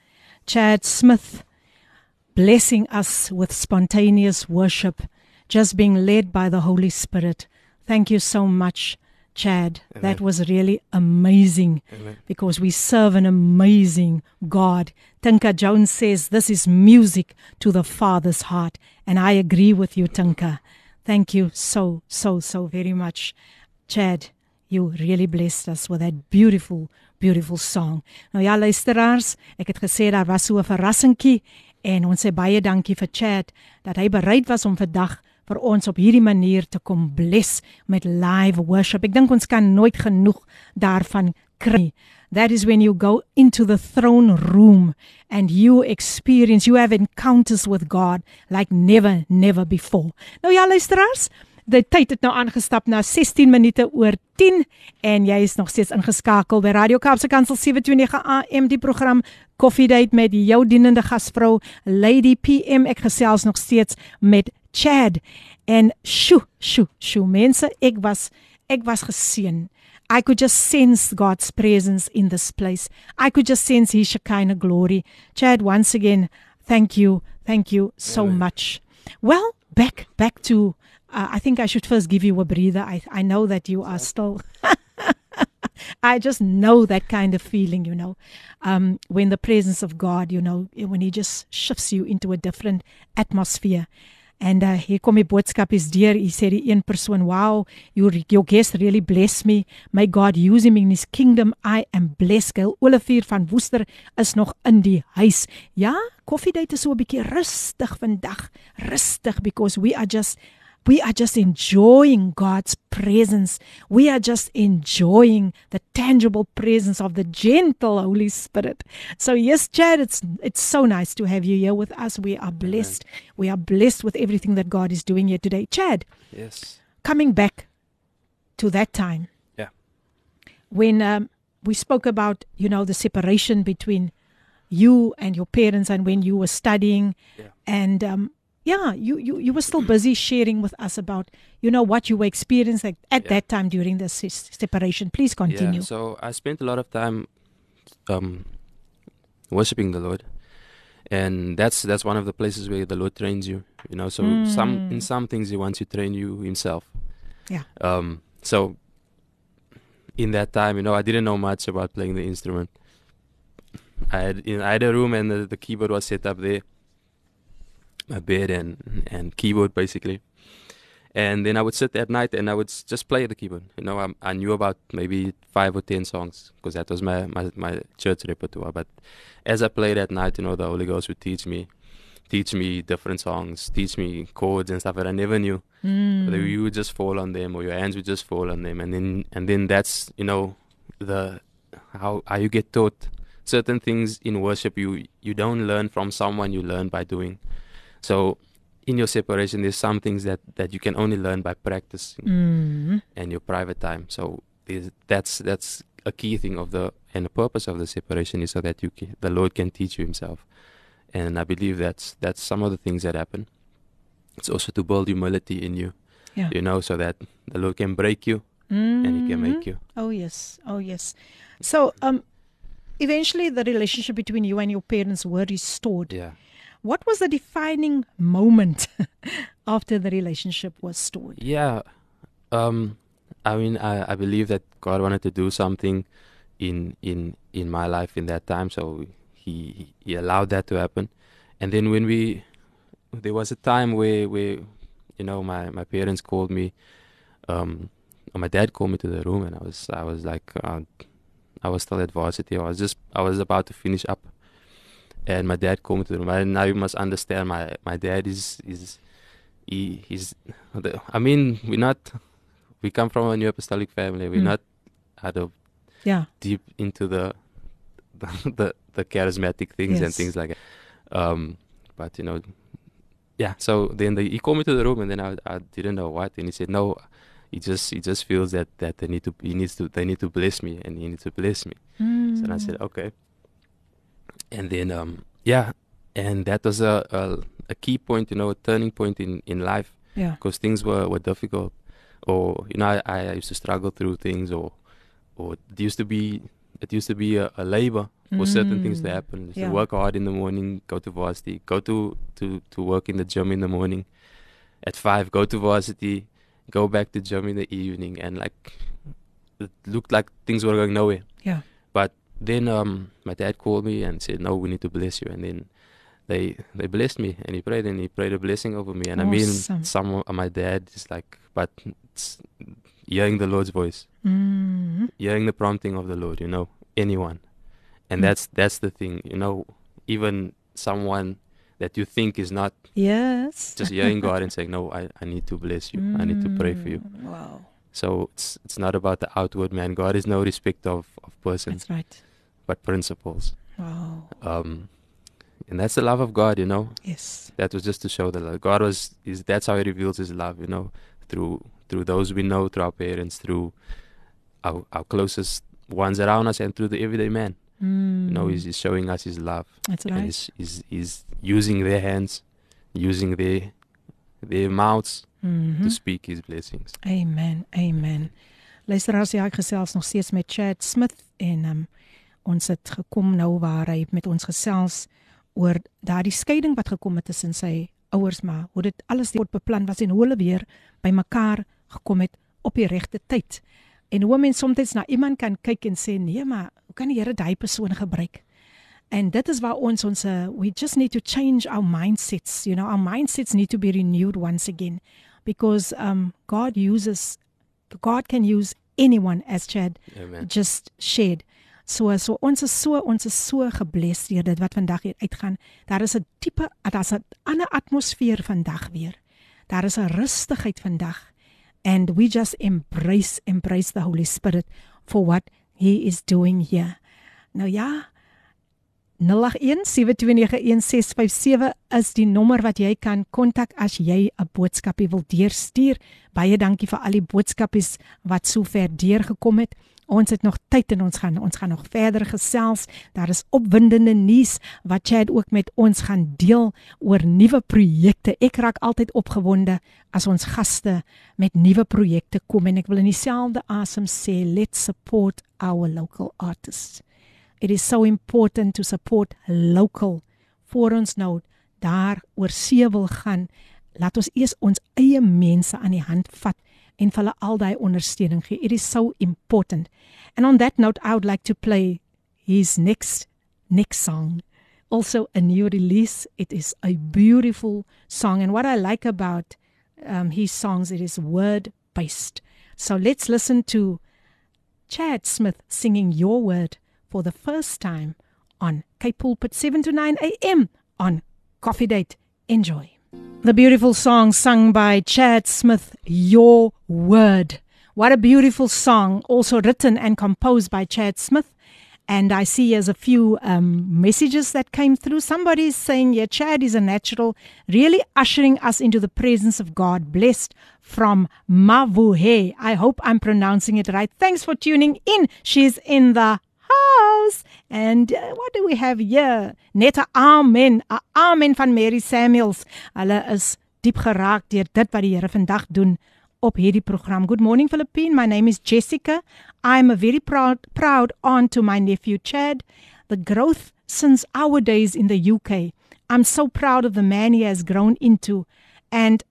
[SPEAKER 1] Chad Smith blessing us with spontaneous worship, just being led by the Holy Spirit. Thank you so much, Chad. That was really amazing
[SPEAKER 3] Amen.
[SPEAKER 1] because we serve an amazing God. Tinka Jones says this is music to the Father's heart. And I agree with you, Tinka. Thank you so, so, so very much, Chad. You really blessed us with that beautiful, beautiful song. Nou ja, luisteraars, ek het gesê daar was so 'n verrassingkie en ons sê baie dankie vir Chad dat hy bereid was om vandag vir ons op hierdie manier te kom bless met live worship. Ek dink ons kan nooit genoeg daarvan kry. That is when you go into the throne room and you experience, you have encounters with God like never, never before. Nou ja, luisteraars, die tyd het nou aangestap na 16 minute oor 10 en jy is nog steeds ingeskakel by Radio Kaapse Kansel 729 AM die program Coffee Date met jou dienende gasvrou Lady PM ek gesels nog steeds met Chad en sjo sjo sjo mense ek was ek was geseën I could just sense God's presence in this place. I could just sense His Shekinah glory. Chad, once again, thank you, thank you so much. Well, back back to. Uh, I think I should first give you a breather. I I know that you are still. I just know that kind of feeling, you know, um, when the presence of God, you know, when He just shifts you into a different atmosphere. And uh, hier kom die boodskap is deur. Hy sê die een persoon, "Wow, your your guest really blessed me. May God use him in his kingdom. I am blessed." Gail Olivier van Woester is nog in die huis. Ja, koffiedייט is so 'n bietjie rustig vandag. Rustig because we are just we are just enjoying God's presence. We are just enjoying the tangible presence of the gentle Holy Spirit. So yes, Chad, it's it's so nice to have you here with us. We are blessed. We are blessed with everything that God is doing here today. Chad,
[SPEAKER 3] Yes.
[SPEAKER 1] coming back to that time
[SPEAKER 3] Yeah.
[SPEAKER 1] when um, we spoke about you know the separation between you and your parents and when you were studying
[SPEAKER 3] Yeah.
[SPEAKER 1] and um, yeah you, you you were still busy sharing with us about you know what you were experiencing at
[SPEAKER 3] Yeah.
[SPEAKER 1] that time during the se- separation please continue
[SPEAKER 3] Yeah, so I spent a lot of time um, worshiping the Lord, and that's that's one of the places where the Lord trains you. You know, so some
[SPEAKER 1] Mm.
[SPEAKER 3] in some things He wants to train you Himself.
[SPEAKER 1] Yeah.
[SPEAKER 3] Um. So in that time, you know, I didn't know much about playing the instrument. I had you know, I had a room and the, the keyboard was set up there, my bed and and keyboard basically. And then I would sit at night and I would just play the keyboard. You know, I, I knew about maybe five or ten songs because that was my, my my church repertoire. But as I played at night, you know, the Holy Ghost would teach me, teach me different songs, teach me chords and stuff that I never knew.
[SPEAKER 1] Mm.
[SPEAKER 3] You would just fall on them or your hands would just fall on them, and then and then that's you know the how how you get taught certain things in worship. You you don't learn from someone, you learn by doing. So in your separation, there's some things that that you can only learn by practicing
[SPEAKER 1] Mhm.
[SPEAKER 3] and your private time. So that's that's a key thing of the and the purpose of the separation is so that you can, the Lord can teach you Himself, and I believe that's that's some of the things that happen. It's also to build humility in you,
[SPEAKER 1] Yeah.
[SPEAKER 3] you know, so that the Lord can break you and He can make you.
[SPEAKER 1] Oh yes, oh yes. So um, eventually the relationship between you and your parents were restored.
[SPEAKER 3] Yeah.
[SPEAKER 1] What was the defining moment after the relationship was restored?
[SPEAKER 3] Yeah. Um I mean I, I believe that God wanted to do something in in in my life in that time so he he allowed that to happen. And then when we there was a time where where you know my my parents called me um my dad called me to the room and I was I was like uh, I was still at varsity. I was just I was about to finish up and my dad called me to the room. And now you must understand my my dad is is he he's I mean we're not we come from a new apostolic family. We're
[SPEAKER 1] Mm.
[SPEAKER 3] not out of
[SPEAKER 1] Yeah.
[SPEAKER 3] deep into the the the, the charismatic things and things like that. Um, but you know, yeah. So then the, he called me to the room, and then I I didn't know what, and he said no. He just he just feels that that they need to he needs to they need to bless me, and he needs to bless me. So I said
[SPEAKER 1] Mm.
[SPEAKER 3] okay. And then um yeah, and that was a a, a key point, you know, a turning point in in life.
[SPEAKER 1] Yeah.
[SPEAKER 3] Because things were were difficult, or you know, I, I used to struggle through things, or or it used to be it used to be a, a labor for certain things to
[SPEAKER 1] Mm.
[SPEAKER 3] happen.
[SPEAKER 1] Yeah.
[SPEAKER 3] To work hard in the morning, go to varsity, go to to to work in the gym in the morning. At five, go to varsity, go back to gym in the evening, and like it looked like things were going nowhere.
[SPEAKER 1] Yeah.
[SPEAKER 3] But then um, my dad called me and said, "No, we need to bless you." And then they they blessed me, and he prayed, and he prayed a blessing over me. And I mean, some of my dad is like, but it's hearing the Lord's voice,
[SPEAKER 1] Mhm.
[SPEAKER 3] hearing the prompting of the Lord. You know, anyone, and
[SPEAKER 1] Mm.
[SPEAKER 3] that's that's the thing. You know, even someone that you think is not
[SPEAKER 1] Yes.
[SPEAKER 3] just hearing God and saying, "No, I, I need to bless you. I need to pray for you."
[SPEAKER 1] Mm, Wow.
[SPEAKER 3] So it's it's not about the outward man. God is no respect of of persons.
[SPEAKER 1] That's right.
[SPEAKER 3] But principles.
[SPEAKER 1] Wow.
[SPEAKER 3] Um, and that's the love of God, you know.
[SPEAKER 1] Yes.
[SPEAKER 3] That was just to show that God was is that's how He reveals His love, you know, through through those we know, through our parents, through our our closest ones around us, and through the everyday man. You know,
[SPEAKER 1] Mm.
[SPEAKER 3] He's, he's showing us His love.
[SPEAKER 1] That's
[SPEAKER 3] and. He's, he's he's using their hands, using their their mouths
[SPEAKER 1] Mhm.
[SPEAKER 3] to speak His blessings.
[SPEAKER 1] Amen. Amen. Luisteraars, ja, ek gesels nog steeds met Chad Smith en um, ons het gekom nou waar hy met ons gesels oor daardie skeiding wat gekom het tussen sy ouers maar hoe dit alles word beplan was en hoe hulle weer bymekaar gekom het op die regte tyd. En hoe mense soms na iemand kan kyk en sê nee, maar hoe kan die Here daai persoon gebruik? And that is waar ons ons uh, we just need to change our mindsets. You know, our mindsets need to be renewed once again because um, God uses God can use anyone as Chad
[SPEAKER 3] Amen.
[SPEAKER 1] just shared. So so ons is so ons is so gebless deur dit wat vandag hier uitgaan. Daar is 'n tipe daar's 'n ander atmosfeer vandag weer. Daar is 'n rustigheid vandag and we just embrace embrace the Holy Spirit for what he is doing here. Nou ja, 0817291657 is die nommer wat jy kan kontak as jy 'n boodskapie wil deurstuur. Baie dankie vir al die boodskapies wat sover deurgekom het. Ons het nog tyd en ons gaan ons gaan nog verder gesels. Daar is opwindende nuus wat Chad ook met ons gaan deel oor nuwe projekte. Ek raak altyd opgewonde as ons gaste met nuwe projekte kom en ek wil in dieselfde asem sê let's support our local artists. It is so important to support local voor ons nou daar oor see wil gaan. Laat ons eers ons eie mense aan die hand vat en vir hulle al daai ondersteuning gee. It is so important. And on that note, I would like to play his next next song. Also a new release. It is a beautiful song and what I like about um, his songs it is word based. So let's listen to Chad Smith singing Your Word for the first time on Cape Pulpit 7 to 9 a.m. on Koffiedate. Enjoy. The beautiful song sung by Chad Smith, Your Word. What a beautiful song, also written and composed by Chad Smith. And I see as a few um, messages that came through. Somebody is saying, Yeah, Chad is a natural, really ushering us into the presence of God. Blessed from Mavuhe. I hope I'm pronouncing it right. Thanks for tuning in. She's in the house. And uh, what do we have here? Net 'n amen, 'n amen van Mary Samuels. Hulle is diep geraak deur dit wat die Here vandag doen op hierdie program. Good morning Philippine. My name is Jessica. I'm a very proud proud aunt to my nephew Chad. The growth since our days in the UK. I'm so proud of the man he has grown into. And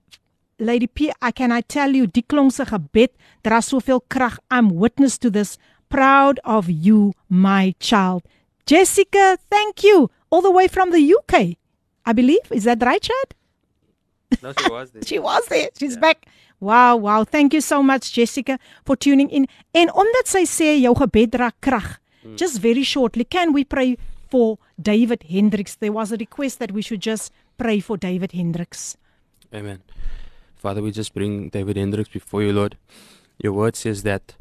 [SPEAKER 1] Lady P, I can I tell you, die klonk se gebed dra soveel krag. I'm witness to this. Proud of you, my child. Jessica, thank you. All the way from the UK. I believe. Is that right, Chad?
[SPEAKER 3] No, she was there.
[SPEAKER 1] She was there. She's yeah. back. Wow, wow. Thank you so much Jessica for tuning in. En omdat sy sê jou gebed dra krag. Mm. Just very shortly, can we pray for David Hendricks? There was a request that we should just pray for David Hendricks.
[SPEAKER 3] Amen. Father, we just bring David Hendricks before you, Lord. Your word says that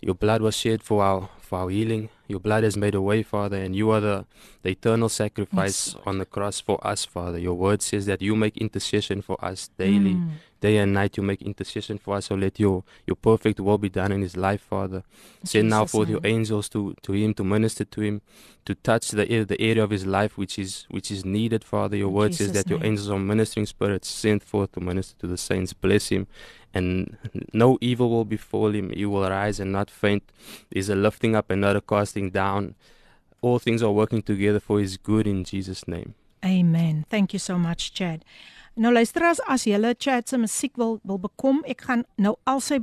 [SPEAKER 3] your blood was shed for our for our healing. Your blood has made a way, Father, and you are the, the eternal sacrifice yes. on the cross for us, Father. Your word says that you make intercession for us daily. Mm. Day and night you make intercession for us, so let your, your perfect will be done in his life, Father. Send now forth your angels to, to him, to minister to him, to touch the the area of his life which is which is needed, Father. Your word Jesus says that name. your angels are ministering spirits sent forth to minister to the saints. Bless him and no evil will befall him. He will rise and not faint. There's a lifting up and not a casting down. All things are working together for his good in Jesus' name.
[SPEAKER 1] Amen. Thank you so much, Chad. Nou luisterers, as jy hulle chat se musiek wil wil bekom, ek gaan nou al sy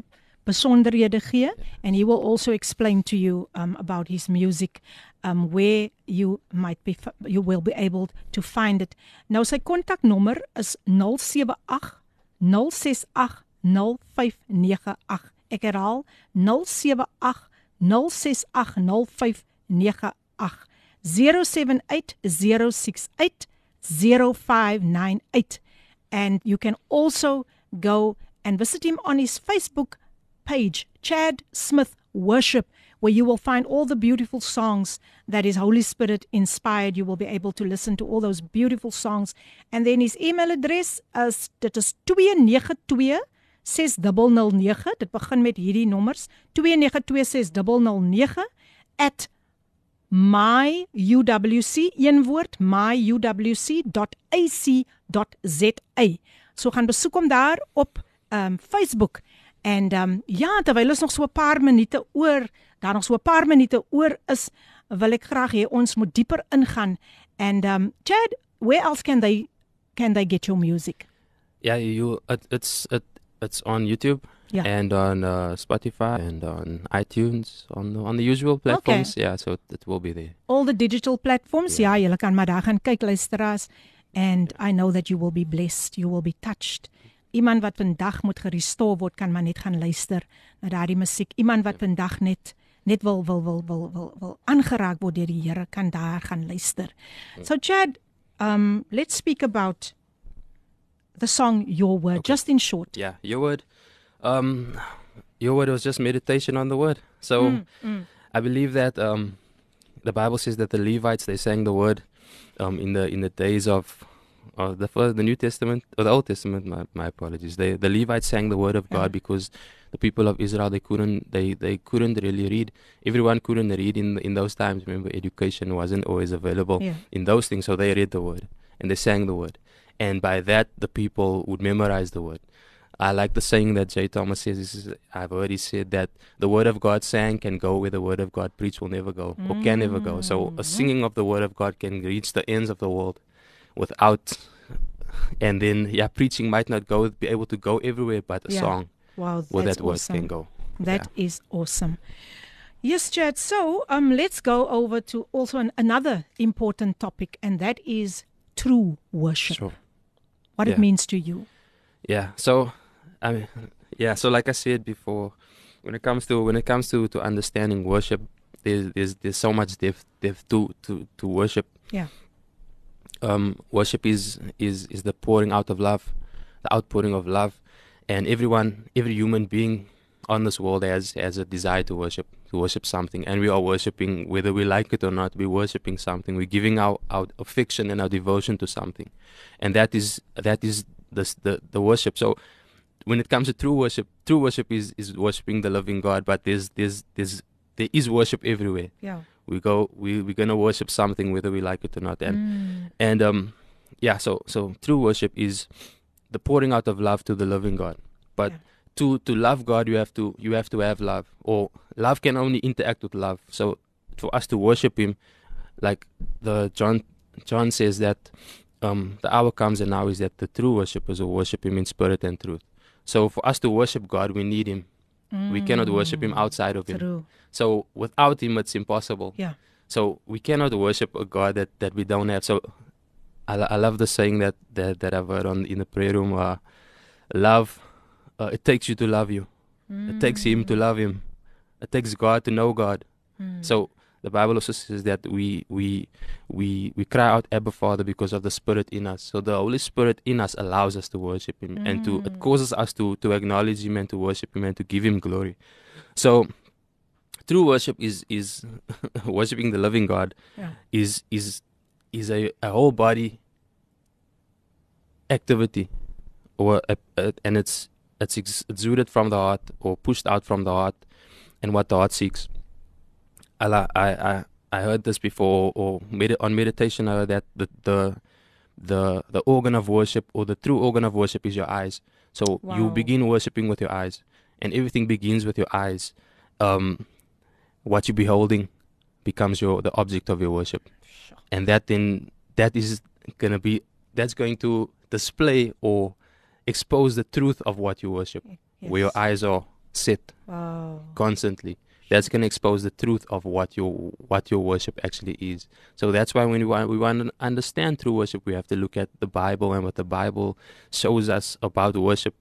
[SPEAKER 1] besonderhede gee and he will also explain to you um about his music um where you might be you will be able to find it. Nou sy kontaknommer is 078 068 0598. Ek herhaal 078 068 0598. 078 068 0598 and you can also go and visit him on his Facebook page, Chad Smith Worship, where you will find all the beautiful songs that his Holy Spirit inspired. You will be able to listen to all those beautiful songs. And then his email address is dit is 292 6009 dit begin met hierdie nommers 292609 at my uwc een woord myuwc.ac.za. So gaan besoek hom daar op um Facebook en um ja, terwyl ons nog so 'n paar minute oor, daar nog so 'n paar minute oor is, wil ek graag hê ons moet dieper ingaan and um Chad, where else can they can they get your music?
[SPEAKER 3] Yeah, you it, it's it, it's on YouTube.
[SPEAKER 1] yeah.
[SPEAKER 3] and on uh, Spotify and on iTunes on the, on the usual platforms.
[SPEAKER 1] Okay.
[SPEAKER 3] Yeah, so it will be there.
[SPEAKER 1] All the digital platforms. Ja, ja julle kan maar daar gaan kyk luisteraars and I know that you will be blessed. You will be touched. Iemand wat vandag moet gerestore word kan maar net gaan luister na daardie musiek. Iemand wat vandag net net wil wil wil wil wil wil aangeraak word deur die Here kan daar gaan luister. So Chad, um let's speak about the song Your Word
[SPEAKER 3] Okay.
[SPEAKER 1] just in short.
[SPEAKER 3] Yeah, your word. Um, your word was just meditation on the word. So
[SPEAKER 1] Mm, mm.
[SPEAKER 3] I believe that um, the Bible says that the Levites they sang the word um, in the in the days of uh, the first, the New Testament or the Old Testament. My, my apologies. They the Levites sang the word of God
[SPEAKER 1] Yeah.
[SPEAKER 3] because the people of Israel they couldn't they, they couldn't really read. Everyone couldn't read in in those times. Remember, education wasn't always available
[SPEAKER 1] Yeah.
[SPEAKER 3] in those things. So they read the word and they sang the word, and by that the people would memorize the word. I like the saying that J. Thomas says. Is, I've already said that the word of God sang can go where the word of God preached will never go or can never go. So a singing of the word of God can reach the ends of the world without, and then yeah, preaching might not go be able to go everywhere, but a
[SPEAKER 1] Yeah.
[SPEAKER 3] song
[SPEAKER 1] Wow,
[SPEAKER 3] where that word
[SPEAKER 1] awesome.
[SPEAKER 3] can go.
[SPEAKER 1] That is awesome. Yes, Chad. So, um, let's go over to also an, another important topic, and that is true worship.
[SPEAKER 3] Sure.
[SPEAKER 1] What it means to you.
[SPEAKER 3] Yeah. So, I mean, yeah. So, like I said before, when it comes to when it comes to to understanding worship, there's there's there's so much depth depth to to to worship.
[SPEAKER 1] Yeah.
[SPEAKER 3] Um, worship is is is the pouring out of love, the outpouring of love, and everyone, every human being on this world has has a desire to worship, worship something, and we are worshiping whether we like it or not. We're worshiping something. We're giving our our affection and our devotion to something, and that is that is the the the worship. So when it comes to true worship, true worship is is worshiping the loving God. But there's there's there's there is worship everywhere.
[SPEAKER 1] Yeah.
[SPEAKER 3] We go we we're gonna worship something whether we like it or not. And
[SPEAKER 1] Mm.
[SPEAKER 3] and um yeah, so so true worship is the pouring out of love to the loving God. But to to love God you have to you have to have love. Or love can only interact with love. So for us to worship him, like the John John says that um the hour comes and now is that the true worshippers will worship him in spirit and truth. So for us to worship God we need him. We cannot worship him
[SPEAKER 1] Mm.
[SPEAKER 3] outside of him.
[SPEAKER 1] True.
[SPEAKER 3] So without him it's impossible.
[SPEAKER 1] Yeah.
[SPEAKER 3] So we cannot worship a God that, that we don't have. So I, I love the saying that, that, that I've heard on in the prayer room. Uh, love, uh, it takes you to love you. It takes him to love him. It takes God to know God.
[SPEAKER 1] Mm.
[SPEAKER 3] So the Bible also says that we we we we cry out Abba Father because of the Spirit in us. So the Holy Spirit in us allows us to worship Him and to it causes us to to acknowledge Him and to worship Him and to give Him glory. So true worship is is worshiping the living God.
[SPEAKER 1] Yeah.
[SPEAKER 3] Is is is a, a whole body activity, or a, a, and it's it's ex- exuded from the heart or pushed out from the heart, and what the heart seeks. I I I, I heard this before, or med- on meditation I heard that the the the the organ of worship or the true organ of worship is your eyes. So you begin worshiping with your eyes, and everything begins with your eyes. Um, what you're beholding becomes your the object of your worship, and that then that is gonna be that's going to display or expose the truth of what you worship, where your eyes are set
[SPEAKER 1] Wow.
[SPEAKER 3] constantly. That's going to expose the truth of what your what your worship actually is. So that's why when we want we want to understand true worship, we have to look at the Bible and what the Bible shows us about worship.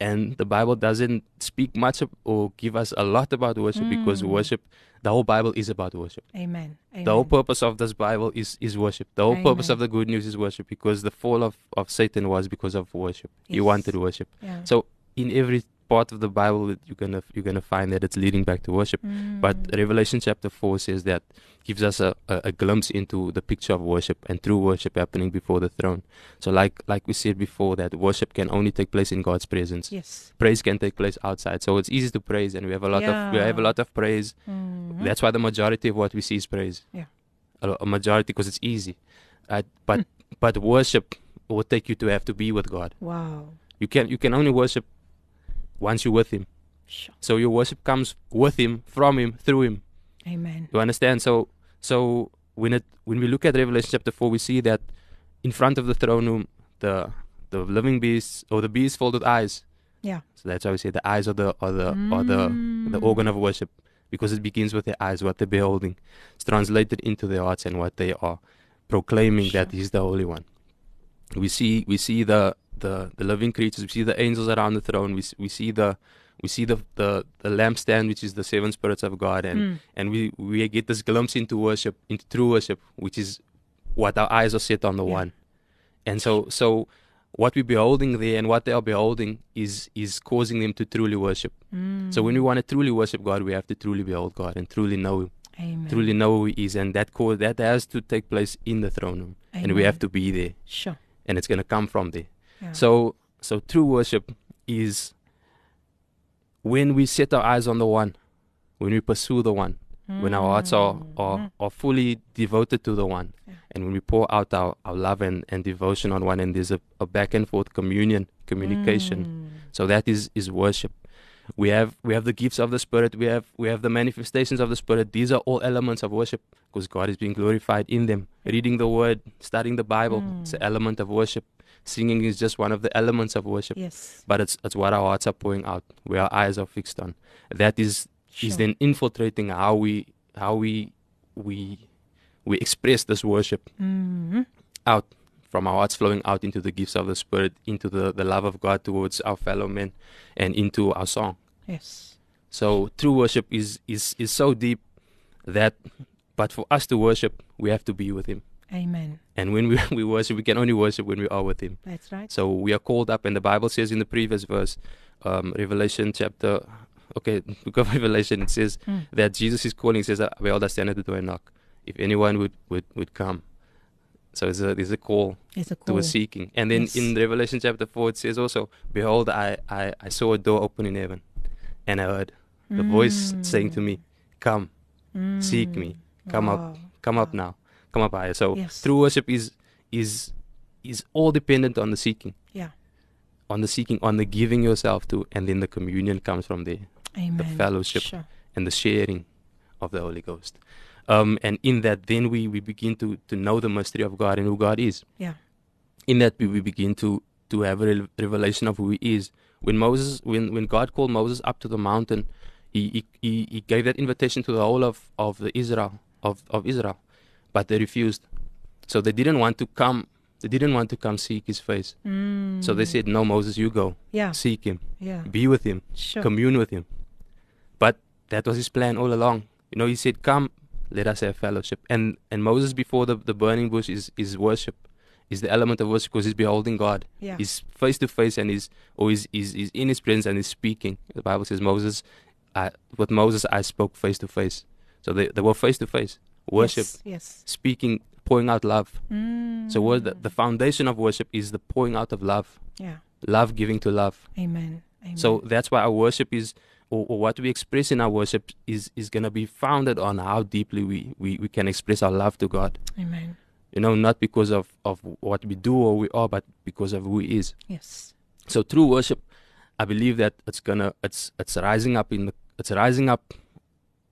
[SPEAKER 3] And the Bible doesn't speak much or give us a lot about worship because
[SPEAKER 1] Mm.
[SPEAKER 3] worship, the whole Bible is about worship.
[SPEAKER 1] Amen. Amen.
[SPEAKER 3] The whole purpose of this Bible is is worship. The whole purpose of the good news is worship because the fall of, of Satan was because of worship. He wanted worship.
[SPEAKER 1] Yeah.
[SPEAKER 3] So in every part of the Bible that you're gonna you're gonna find that it's leading back to worship. But
[SPEAKER 1] Mm.
[SPEAKER 3] Revelation chapter four says that gives us a, a, a glimpse into the picture of worship and true worship happening before the throne. So like like we said before that worship can only take place in God's presence.
[SPEAKER 1] Yes.
[SPEAKER 3] Praise can take place outside. So it's easy to praise and we have a lot of we have a lot of praise.
[SPEAKER 1] Mhm.
[SPEAKER 3] That's why the majority of what we see is praise.
[SPEAKER 1] Yeah.
[SPEAKER 3] A, a majority because it's easy. Uh, but but worship will take you to have to be with God.
[SPEAKER 1] Wow.
[SPEAKER 3] You can you can only worship once you're with Him. So your worship comes with Him, from Him, through Him.
[SPEAKER 1] Amen.
[SPEAKER 3] You understand? So so when it when we look at Revelation chapter four, we see that in front of the throne room, the the living beasts or the beasts with eyes.
[SPEAKER 1] Yeah.
[SPEAKER 3] So that's why we say the eyes are the are the are the the mm. organ of worship because it begins with their eyes, what they're beholding. It's translated into their hearts and what they are proclaiming that He's the Holy One. We see we see the the the living creatures. We see the angels around the throne. We we see the we see the the, the lampstand, which is the seven spirits of God, and
[SPEAKER 1] Mm.
[SPEAKER 3] and we we get this glimpse into worship, into true worship, which is what our eyes are set on the one. And so so what we're beholding there and what they are beholding is is causing them to truly worship. So when we want to truly worship God, we have to truly behold God and truly know Him.
[SPEAKER 1] Amen.
[SPEAKER 3] Truly know who He is, and that cause that has to take place in the throne room, and we have to be there.
[SPEAKER 1] Sure.
[SPEAKER 3] And it's going to come from there.
[SPEAKER 1] Yeah.
[SPEAKER 3] So so true worship is when we set our eyes on the one, when we pursue the one, when our hearts are, mm. are, are fully devoted to the one, and when we pour out our, our love and, and devotion on one, and there's a, a back and forth communion, communication. Mm. So that is, is worship. We have we have the gifts of the spirit. We have we have the manifestations of the spirit. These are all elements of worship because God is being glorified in them. Reading the word, studying the Bible, it's an mm. element of worship. Singing is just one of the elements of worship.
[SPEAKER 1] Yes.
[SPEAKER 3] But it's it's what our hearts are pouring out, where our eyes are fixed on. That is
[SPEAKER 1] Sure.
[SPEAKER 3] is then infiltrating how we how we we we express this worship
[SPEAKER 1] Mhm.
[SPEAKER 3] out from our hearts flowing out into the gifts of the spirit into the, the love of god towards our fellow men and into our song
[SPEAKER 1] Yes.
[SPEAKER 3] so true worship is is is so deep that but for us to worship we have to be with him
[SPEAKER 1] Amen.
[SPEAKER 3] and when we, we worship we can only worship when we are with him
[SPEAKER 1] That's right.
[SPEAKER 3] so we are called up and the bible says in the previous verse um, revelation chapter okay book of revelation it says
[SPEAKER 1] Mm.
[SPEAKER 3] that jesus is calling says behold i stand at the door and knock if anyone would would, would come so there's a, there's a call
[SPEAKER 1] There's a
[SPEAKER 3] to
[SPEAKER 1] call.
[SPEAKER 3] a seeking and then
[SPEAKER 1] Yes.
[SPEAKER 3] in revelation chapter 4 it says also behold I, I i saw a door open in heaven and i heard the voice saying to me come seek me come
[SPEAKER 1] Wow.
[SPEAKER 3] up come up now come up higher so
[SPEAKER 1] Yes.
[SPEAKER 3] true worship is is is all dependent on the seeking
[SPEAKER 1] Yeah.
[SPEAKER 3] on the seeking on the giving yourself to and then the communion comes from there
[SPEAKER 1] Amen.
[SPEAKER 3] the fellowship
[SPEAKER 1] Sure.
[SPEAKER 3] and the sharing of the holy ghost um and in that then we we begin to to know the mystery of god and who god is
[SPEAKER 1] Yeah.
[SPEAKER 3] in that we, we begin to to have a re- revelation of who he is when moses when when god called moses up to the mountain he he, he, he gave that invitation to the whole of of the israel of of israel but they refused. So they didn't want to come they didn't want to come seek his face. So they said no moses you go.
[SPEAKER 1] Mm. Yeah.
[SPEAKER 3] seek him.
[SPEAKER 1] Yeah.
[SPEAKER 3] be with him.
[SPEAKER 1] Sure.
[SPEAKER 3] commune with him. But that was his plan all along. You know he said come let us have fellowship. And and moses before the, the burning bush is is worship is the element of worship because he's beholding god.
[SPEAKER 1] Yeah.
[SPEAKER 3] he's face to face and he's or he's, he's, he's in his presence and he's speaking. The bible says moses I, with moses i spoke face to face so they, they were face to face worship
[SPEAKER 1] Yes. yes.
[SPEAKER 3] speaking pouring out love
[SPEAKER 1] Mm.
[SPEAKER 3] so what the, the foundation of worship is the pouring out of love
[SPEAKER 1] Yeah.
[SPEAKER 3] love giving to love
[SPEAKER 1] Amen. Amen.
[SPEAKER 3] so that's why our worship is, or, or what we express in our worship is is going to be founded on how deeply we, we, we can express our love to God.
[SPEAKER 1] Amen.
[SPEAKER 3] You know, not because of, of what we do or we are, but because of who He is.
[SPEAKER 1] Yes.
[SPEAKER 3] So true worship, I believe that it's gonna it's it's rising up in the it's rising up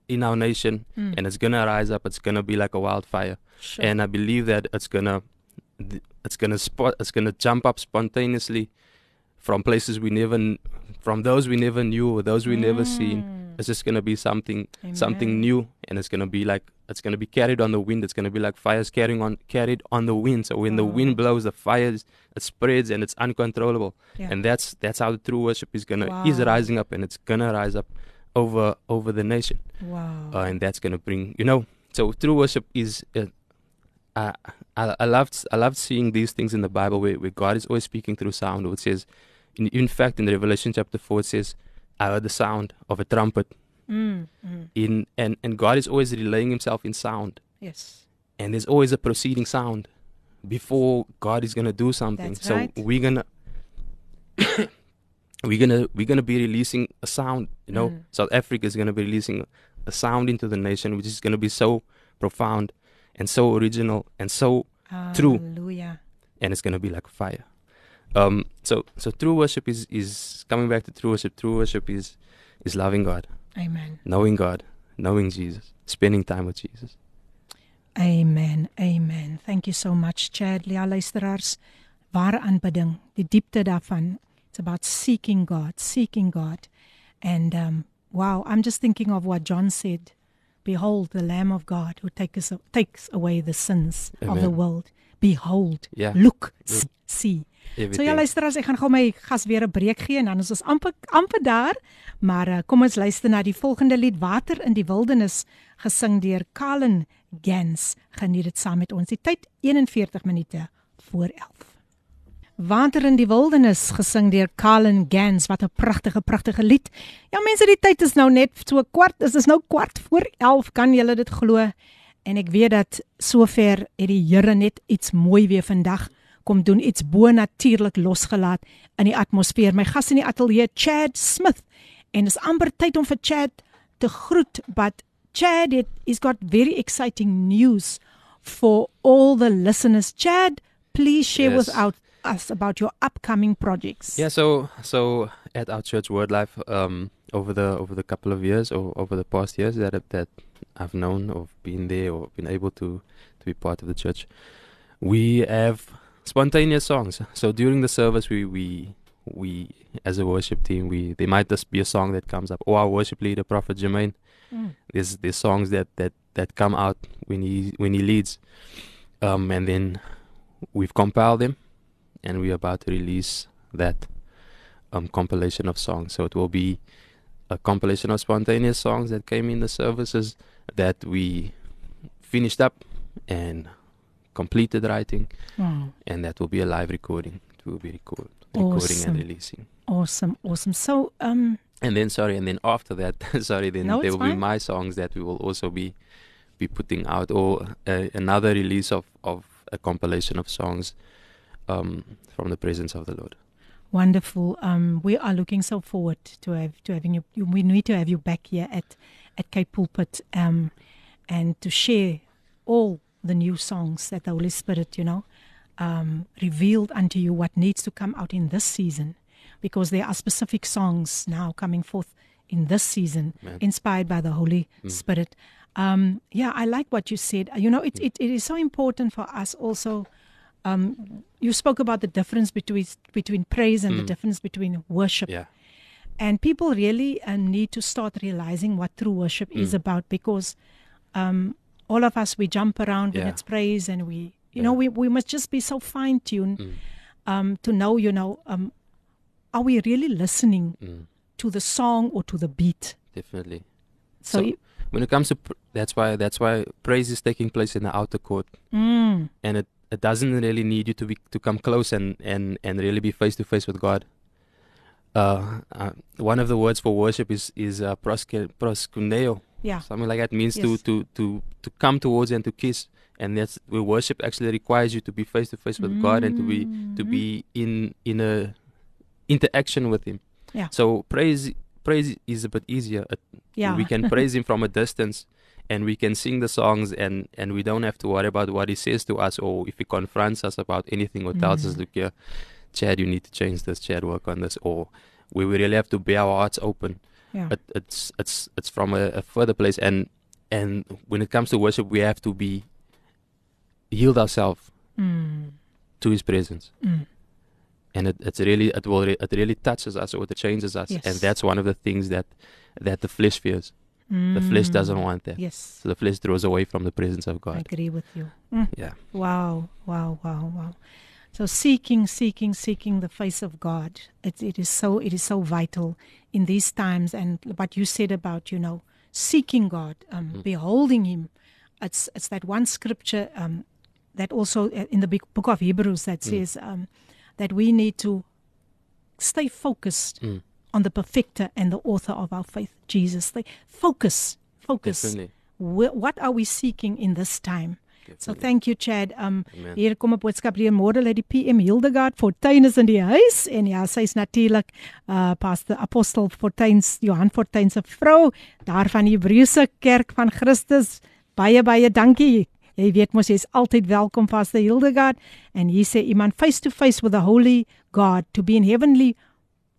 [SPEAKER 3] in our nation,
[SPEAKER 1] Mm.
[SPEAKER 3] and it's gonna rise up. It's gonna be like a wildfire,
[SPEAKER 1] Sure.
[SPEAKER 3] and I believe that it's gonna it's gonna spot it's gonna jump up spontaneously from places we never from those we never knew or those we never seen
[SPEAKER 1] Mm.
[SPEAKER 3] it's just gonna be something something new and it's gonna be like it's gonna be carried on the wind it's gonna be like fires carrying on carried on the wind so when the wind blows the fire it spreads and it's uncontrollable
[SPEAKER 1] Yeah.
[SPEAKER 3] and that's that's how the true worship is gonna is rising up and it's gonna rise up over over the nation
[SPEAKER 1] Wow.
[SPEAKER 3] uh, and that's gonna bring you know so true worship is uh, I, I I loved I loved seeing these things in the Bible where, where God is always speaking through sound. It says, in, in fact, in the Revelation chapter four, it says, "I heard the sound of a trumpet."
[SPEAKER 1] Mm. Mm.
[SPEAKER 3] In and and God is always relaying Himself in sound,
[SPEAKER 1] Yes.
[SPEAKER 3] and there's always a proceeding sound before God is gonna do something.
[SPEAKER 1] That's
[SPEAKER 3] so
[SPEAKER 1] right.
[SPEAKER 3] we're gonna. we're gonna we're gonna be releasing a sound you know
[SPEAKER 1] Mm.
[SPEAKER 3] south africa is gonna be releasing a sound into the nation which is gonna be so profound and so original and so true and it's gonna be like fire um so so true worship is is coming back to true worship true worship is is loving god
[SPEAKER 1] Amen.
[SPEAKER 3] knowing god knowing jesus spending time with jesus
[SPEAKER 1] Amen. Amen. Thank you so much Chad. Ja luisteraars, ware aanbidding, die diepte daarvan. It's about seeking God, seeking God. And um wow, I'm just thinking of what John said. Behold the lamb of God who takes takes away the sins of the
[SPEAKER 3] Amen.
[SPEAKER 1] world. Behold,
[SPEAKER 3] Ja.
[SPEAKER 1] look,
[SPEAKER 3] Look.
[SPEAKER 1] see. So
[SPEAKER 3] Everything.
[SPEAKER 1] ja luisteraars, ek gaan gou my gas weer 'n breek gee en dan is ons amper amper daar. Maar uh, kom ons luister na die volgende lied Water in die wildernis gesing deur Colin Gans. Geniet dit saam met ons. Die tyd 41 minute voor 11. Water in die wildernis gesing deur Colin Gans. Wat 'n pragtige pragtige lied. Ja mense, die tyd is nou net so kwart, dit is nou kwart voor 11. Kan julle dit glo? En ek weet dat sover het die Here net iets mooi weer vandag kom doen iets bo-natuurlik losgelaat in die atmosfeer. My gas in die ateljee Chad Smith en dis amper tyd om vir Chad te groet, but Chad it is got very exciting news for all the listeners. Chad, please share
[SPEAKER 3] Yes.
[SPEAKER 1] with out us about your upcoming projects.
[SPEAKER 3] Yeah, so so at our church Word Life, um, over the over the couple of years or over the past years that that I've known or been there or been able to to be part of the church, we have spontaneous songs. So during the service, we we we as a worship team, we there might just be a song that comes up, or our worship leader, Prophet Jermaine.
[SPEAKER 1] Mm.
[SPEAKER 3] There's there's songs that that that come out when he when he leads, um, and then we've compiled them, and we're about to release that um, compilation of songs. So it will be a compilation of spontaneous songs that came in the services that we finished up and completed writing,
[SPEAKER 1] Wow.
[SPEAKER 3] and that will be a live recording. It will be record, recording
[SPEAKER 1] Awesome.
[SPEAKER 3] and releasing.
[SPEAKER 1] Awesome, awesome. So, um,
[SPEAKER 3] And then sorry, and then after that, sorry, then
[SPEAKER 1] No,
[SPEAKER 3] there will be my songs that we will also be be putting out, or uh, another release of of a compilation of songs um, from the presence of the Lord.
[SPEAKER 1] wonderful. Um, we are looking so forward to have to having you. you- We need to have you back here at at Cape Pulpit, um, and to share all the new songs that the Holy Spirit, you know, um, revealed unto you what needs to come out in this season, because there are specific songs now coming forth in this season,
[SPEAKER 10] Amen.
[SPEAKER 1] inspired by the Holy
[SPEAKER 10] Mm.
[SPEAKER 1] Spirit. Um, yeah, I like what you said. You know, it, it, it is so important for us also. Um, you spoke about the difference between between praise and the
[SPEAKER 3] Mm.
[SPEAKER 1] difference between worship.
[SPEAKER 3] Yeah.
[SPEAKER 1] And people really uh, need to start realizing what true worship is
[SPEAKER 3] Mm.
[SPEAKER 1] about because um, all of us we jump around when
[SPEAKER 3] Yeah.
[SPEAKER 1] it's praise and we you know we, we must just be so fine tuned
[SPEAKER 3] Mm.
[SPEAKER 1] um, to know you know um, are we really listening
[SPEAKER 3] Mm.
[SPEAKER 1] to the song or to the beat
[SPEAKER 3] Definitely.
[SPEAKER 1] So
[SPEAKER 3] So, when it comes to pr- that's why that's why praise is taking place in the outer court,
[SPEAKER 1] Mm.
[SPEAKER 3] and it, it doesn't really need you to be to come close and and and really be face to face with God. Uh, uh, one of the words for worship is is uh, proskuneo.
[SPEAKER 1] Yeah.
[SPEAKER 3] something like that means
[SPEAKER 1] Yes.
[SPEAKER 3] to to to to come towards and to kiss, and that's where worship actually requires you to be face to face with God and to be to be in in a interaction with Him.
[SPEAKER 1] Yeah.
[SPEAKER 3] So praise praise is a bit easier.
[SPEAKER 1] Yeah.
[SPEAKER 3] We can praise Him from a distance, and we can sing the songs, and and we don't have to worry about what He says to us or if He confronts us about anything or tells us,
[SPEAKER 1] Mm.
[SPEAKER 3] look here, Chad, you need to change this. Chad, work on this, or we really have to be our hearts open.
[SPEAKER 1] Yeah.
[SPEAKER 3] It, it's it's it's from a, a further place, and and when it comes to worship, we have to be yield ourselves
[SPEAKER 1] Mm.
[SPEAKER 3] to His presence
[SPEAKER 1] Mm.
[SPEAKER 3] and it, it's really it will re- it really touches us or it changes us
[SPEAKER 1] Yes.
[SPEAKER 3] and that's one of the things that that the flesh fears the flesh doesn't
[SPEAKER 1] Mm.
[SPEAKER 3] want that
[SPEAKER 1] Yes.
[SPEAKER 3] so the flesh draws away from the presence of God.
[SPEAKER 1] I agree with you. Mm.
[SPEAKER 3] Yeah.
[SPEAKER 1] Wow, wow, wow, wow. So seeking, seeking, seeking the face of God. It, it is so it is so vital in these times. And what you said about you know seeking God, um,
[SPEAKER 10] Mm.
[SPEAKER 1] beholding Him. It's it's that one scripture um, that also uh, in the big book of Hebrews that
[SPEAKER 10] Mm.
[SPEAKER 1] says um, that we need to stay focused
[SPEAKER 3] Mm.
[SPEAKER 1] On the perfecter and the author of our faith, Jesus. Stay focus, focus.
[SPEAKER 3] Definitely.
[SPEAKER 1] What are we seeking in this time? So thank you Chad. Um
[SPEAKER 3] Amen.
[SPEAKER 1] hier kom 'n boodskap hier môre uit die PM Hildegard Fortuin is in die huis en ja, sy's natuurlik uh pastor apostel Fortuins Johan Fortuin se vrou daar van die Hebreëse Kerk van Christus. Baie baie dankie. Jy weet mos jy's altyd welkom pastor Hildegard en hier sê iemand face to face with the holy God to be in heavenly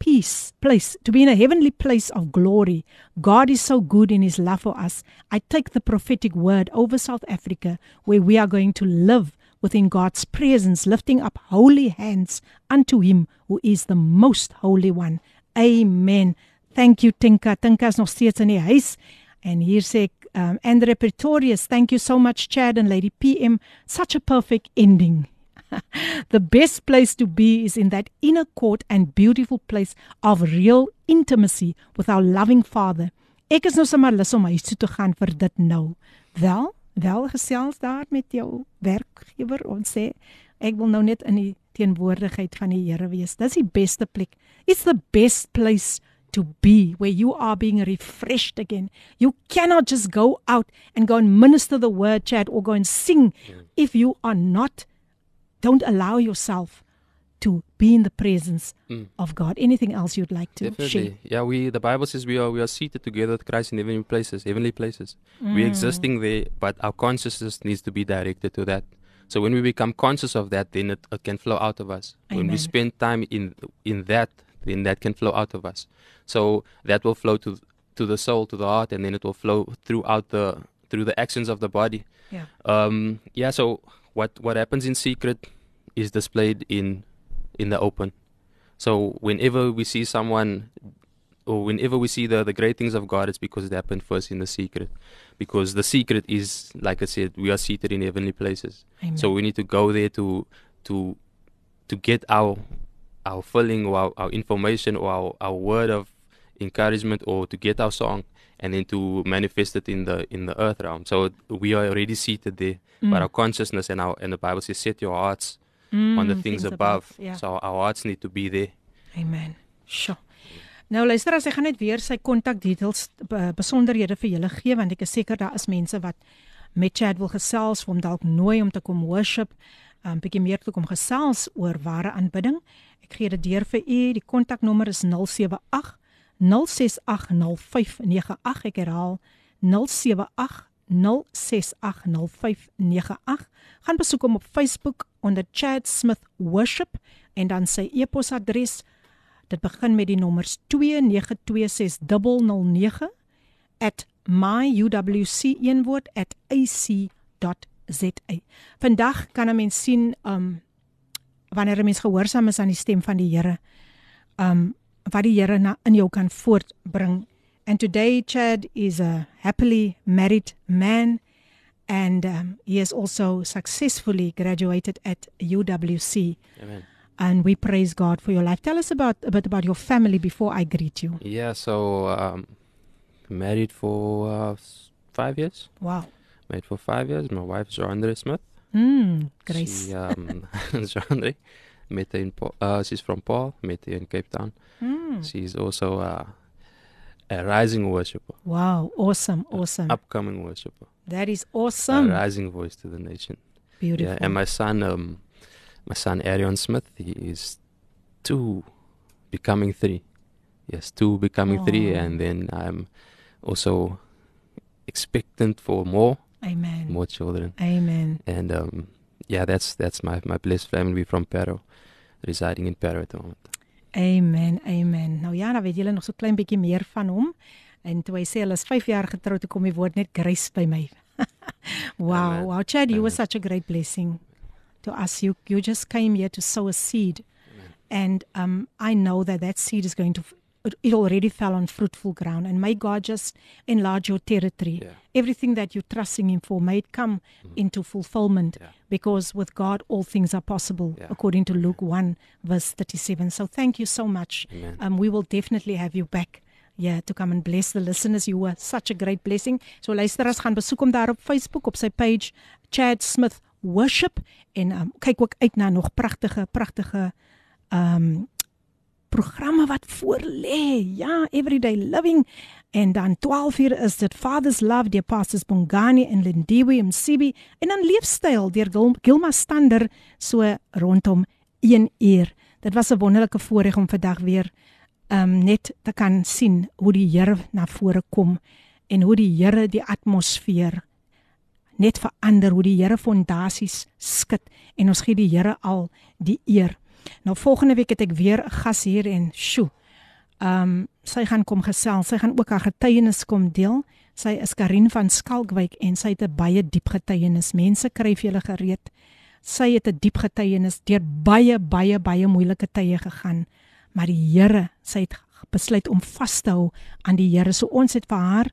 [SPEAKER 1] peace place to be in a heavenly place of glory. God is so good in his love for us. I take the prophetic word over south africa where we are going to live within god's presence lifting up holy hands unto him who is the most holy one. Amen. Thank you tinka. Tinka is nog steeds in die huis. En hier sê ek um, andre pretorius thank you so much chad and lady pm such a perfect ending the best place to be is in that inner court and beautiful place of real intimacy with our loving Father. Ek is nou sommer lus om huis toe te gaan vir dit nou. Wel, wel gesels daar met jou werkgewer en sê ek wil nou net in die teenwoordigheid van die Here wees. Dis die beste plek. It's the best place to be where you are being refreshed again. You cannot just go out and go and minister the word chat or go and sing if you are not don't allow yourself to be in the presence
[SPEAKER 3] Mm.
[SPEAKER 1] of God. Anything else you'd like to
[SPEAKER 3] Definitely.
[SPEAKER 1] share?
[SPEAKER 3] Yeah, we the Bible says we are we are seated together with Christ in heavenly places, heavenly places.
[SPEAKER 1] Mm.
[SPEAKER 3] We're existing there, but our consciousness needs to be directed to that. So when we become conscious of that, then it, it can flow out of us. When we spend time in in that, then that can flow out of us. So that will flow to to the soul, to the heart, and then it will flow throughout the through the actions of the body.
[SPEAKER 1] Yeah.
[SPEAKER 3] Um. Yeah. So what what happens in secret is displayed in in the open. So whenever we see someone or whenever we see the, the great things of God, it's because it happened first in the secret. Because the secret is, like I said, we are seated in heavenly places.
[SPEAKER 1] Amen.
[SPEAKER 3] So we need to go there to to to get our our filling or our, our information or our, our word of encouragement or to get our song and then to manifest it in the in the earth realm. So we are already seated there.
[SPEAKER 1] Mm.
[SPEAKER 3] But our consciousness and our and the Bible says set your hearts on the
[SPEAKER 1] Mm,
[SPEAKER 3] things,
[SPEAKER 1] things
[SPEAKER 3] above.
[SPEAKER 1] above, yeah.
[SPEAKER 3] So our hearts need to be there.
[SPEAKER 1] Amen. Sjoe. Nou luister as ek gaan net weer sy kontak details be- besonderhede vir julle gee want ek is seker daar is mense wat met Chad wil gesels, vir hom dalk nooi om te kom worship, 'n um, bietjie meer te kom gesels oor ware aanbidding. Ek gee dit deur vir u. Die kontaknommer is 078 0680598. Ek herhaal 078 0680598. Gaan besoek hom op Facebook onder Chad Smith Worship en dan sy e-posadres. Dit begin met die nommers 29260009 at myuwc1woord@ac.za. Vandag kan 'n mens sien um wanneer 'n mens gehoorsaam is aan die stem van die Here, um wat die Here na in jou kan voortbring. And today Chad is a happily married man and um, he has also successfully graduated at UWC.
[SPEAKER 3] Amen.
[SPEAKER 1] And we praise God for your life. Tell us about a bit about your family before I greet you.
[SPEAKER 3] Yeah, so um, married for uh, five years.
[SPEAKER 1] Wow.
[SPEAKER 3] Married for five years. My wife is Joandre Smith.
[SPEAKER 1] Mm, Grace.
[SPEAKER 3] She, um, Joandre, met in Paarl, uh, she's from Paarl, met her in Cape Town.
[SPEAKER 1] Mm.
[SPEAKER 3] She's also uh, a rising worshiper,
[SPEAKER 1] Wow, awesome, awesome.
[SPEAKER 3] upcoming worshiper,
[SPEAKER 1] That is
[SPEAKER 3] a
[SPEAKER 1] awesome.
[SPEAKER 3] rising voice to the nation.
[SPEAKER 1] Beautiful.
[SPEAKER 3] Yeah, and my son, um, my son Arion Smith, he is two, becoming three. Yes, two becoming three, and then I'm also expectant for more,
[SPEAKER 1] Amen.
[SPEAKER 3] more children.
[SPEAKER 1] Amen.
[SPEAKER 3] And um, yeah, that's that's my my blessed family from Peru, residing in Peru at the moment.
[SPEAKER 1] Amen. Amen. Nou ja, dan weet julle nog so klein bietjie meer van hom. En toe hy sê hulle is 5 jaar getroud, toe kom die woord net grace by my. wow,
[SPEAKER 3] Amen.
[SPEAKER 1] wow, Chad, you were such a great blessing to us. You you just came here to sow a seed. And um I know that that seed is going to it already fell on fruitful ground and may God just enlarge your territory.
[SPEAKER 3] Yeah.
[SPEAKER 1] Everything that you're trusting him for may it come into fulfillment
[SPEAKER 3] Yeah.
[SPEAKER 1] because with God all things are possible
[SPEAKER 3] Yeah.
[SPEAKER 1] according to Luke 1 verse 37. So thank you so much.
[SPEAKER 3] Amen.
[SPEAKER 1] Um, we will definitely have you back. Yeah, to come and bless the listeners. You were such a great blessing. So luisteraars gaan besoek hom daar op Facebook op sy page Chad Smith Worship en um, kyk ook uit na nog pragtige pragtige um programme wat voor lê. Ja, Everyday Living en dan 12 uur is dit Father's Love deur Pastors Bongani en Lindiwe Msibi en dan Leefstyl deur Gil- Gilma Stander so rondom 1 uur. Dit was 'n wonderlike voorreg om vandag weer um net te kan sien hoe die Here na vore kom en hoe die Here die atmosfeer net verander hoe die Here fondasies skud en ons gee die Here al die eer. Nou volgende week het ek weer 'n gas hier en sjoe. Um sy gaan kom gesels. Sy gaan ook haar getuienis kom deel. Sy is Karin van Skalkwyk en sy het 'n baie diep getuienis. Mense kry vir julle gereed. Sy het 'n diep getuienis deur baie baie baie moeilike tye gegaan. Maar die Here, sy het besluit om vas te hou aan die Here. So ons het vir haar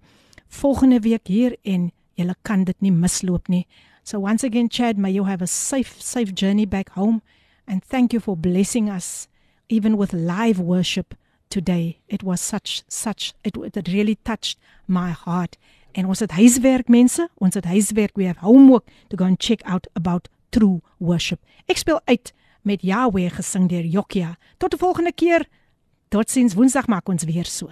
[SPEAKER 1] volgende week hier en julle kan dit nie misloop nie. So once again Chad, may you have a safe safe journey back home and thank you for blessing us even with live worship today. It was such such it, it really touched my heart. En ons het huiswerk mense, ons het huiswerk. We have homework to go and check out about true worship. Ek speel uit met Yahweh gesing deur Jokia. Tot die volgende keer. Totsiens Woensdag maak ons weer so.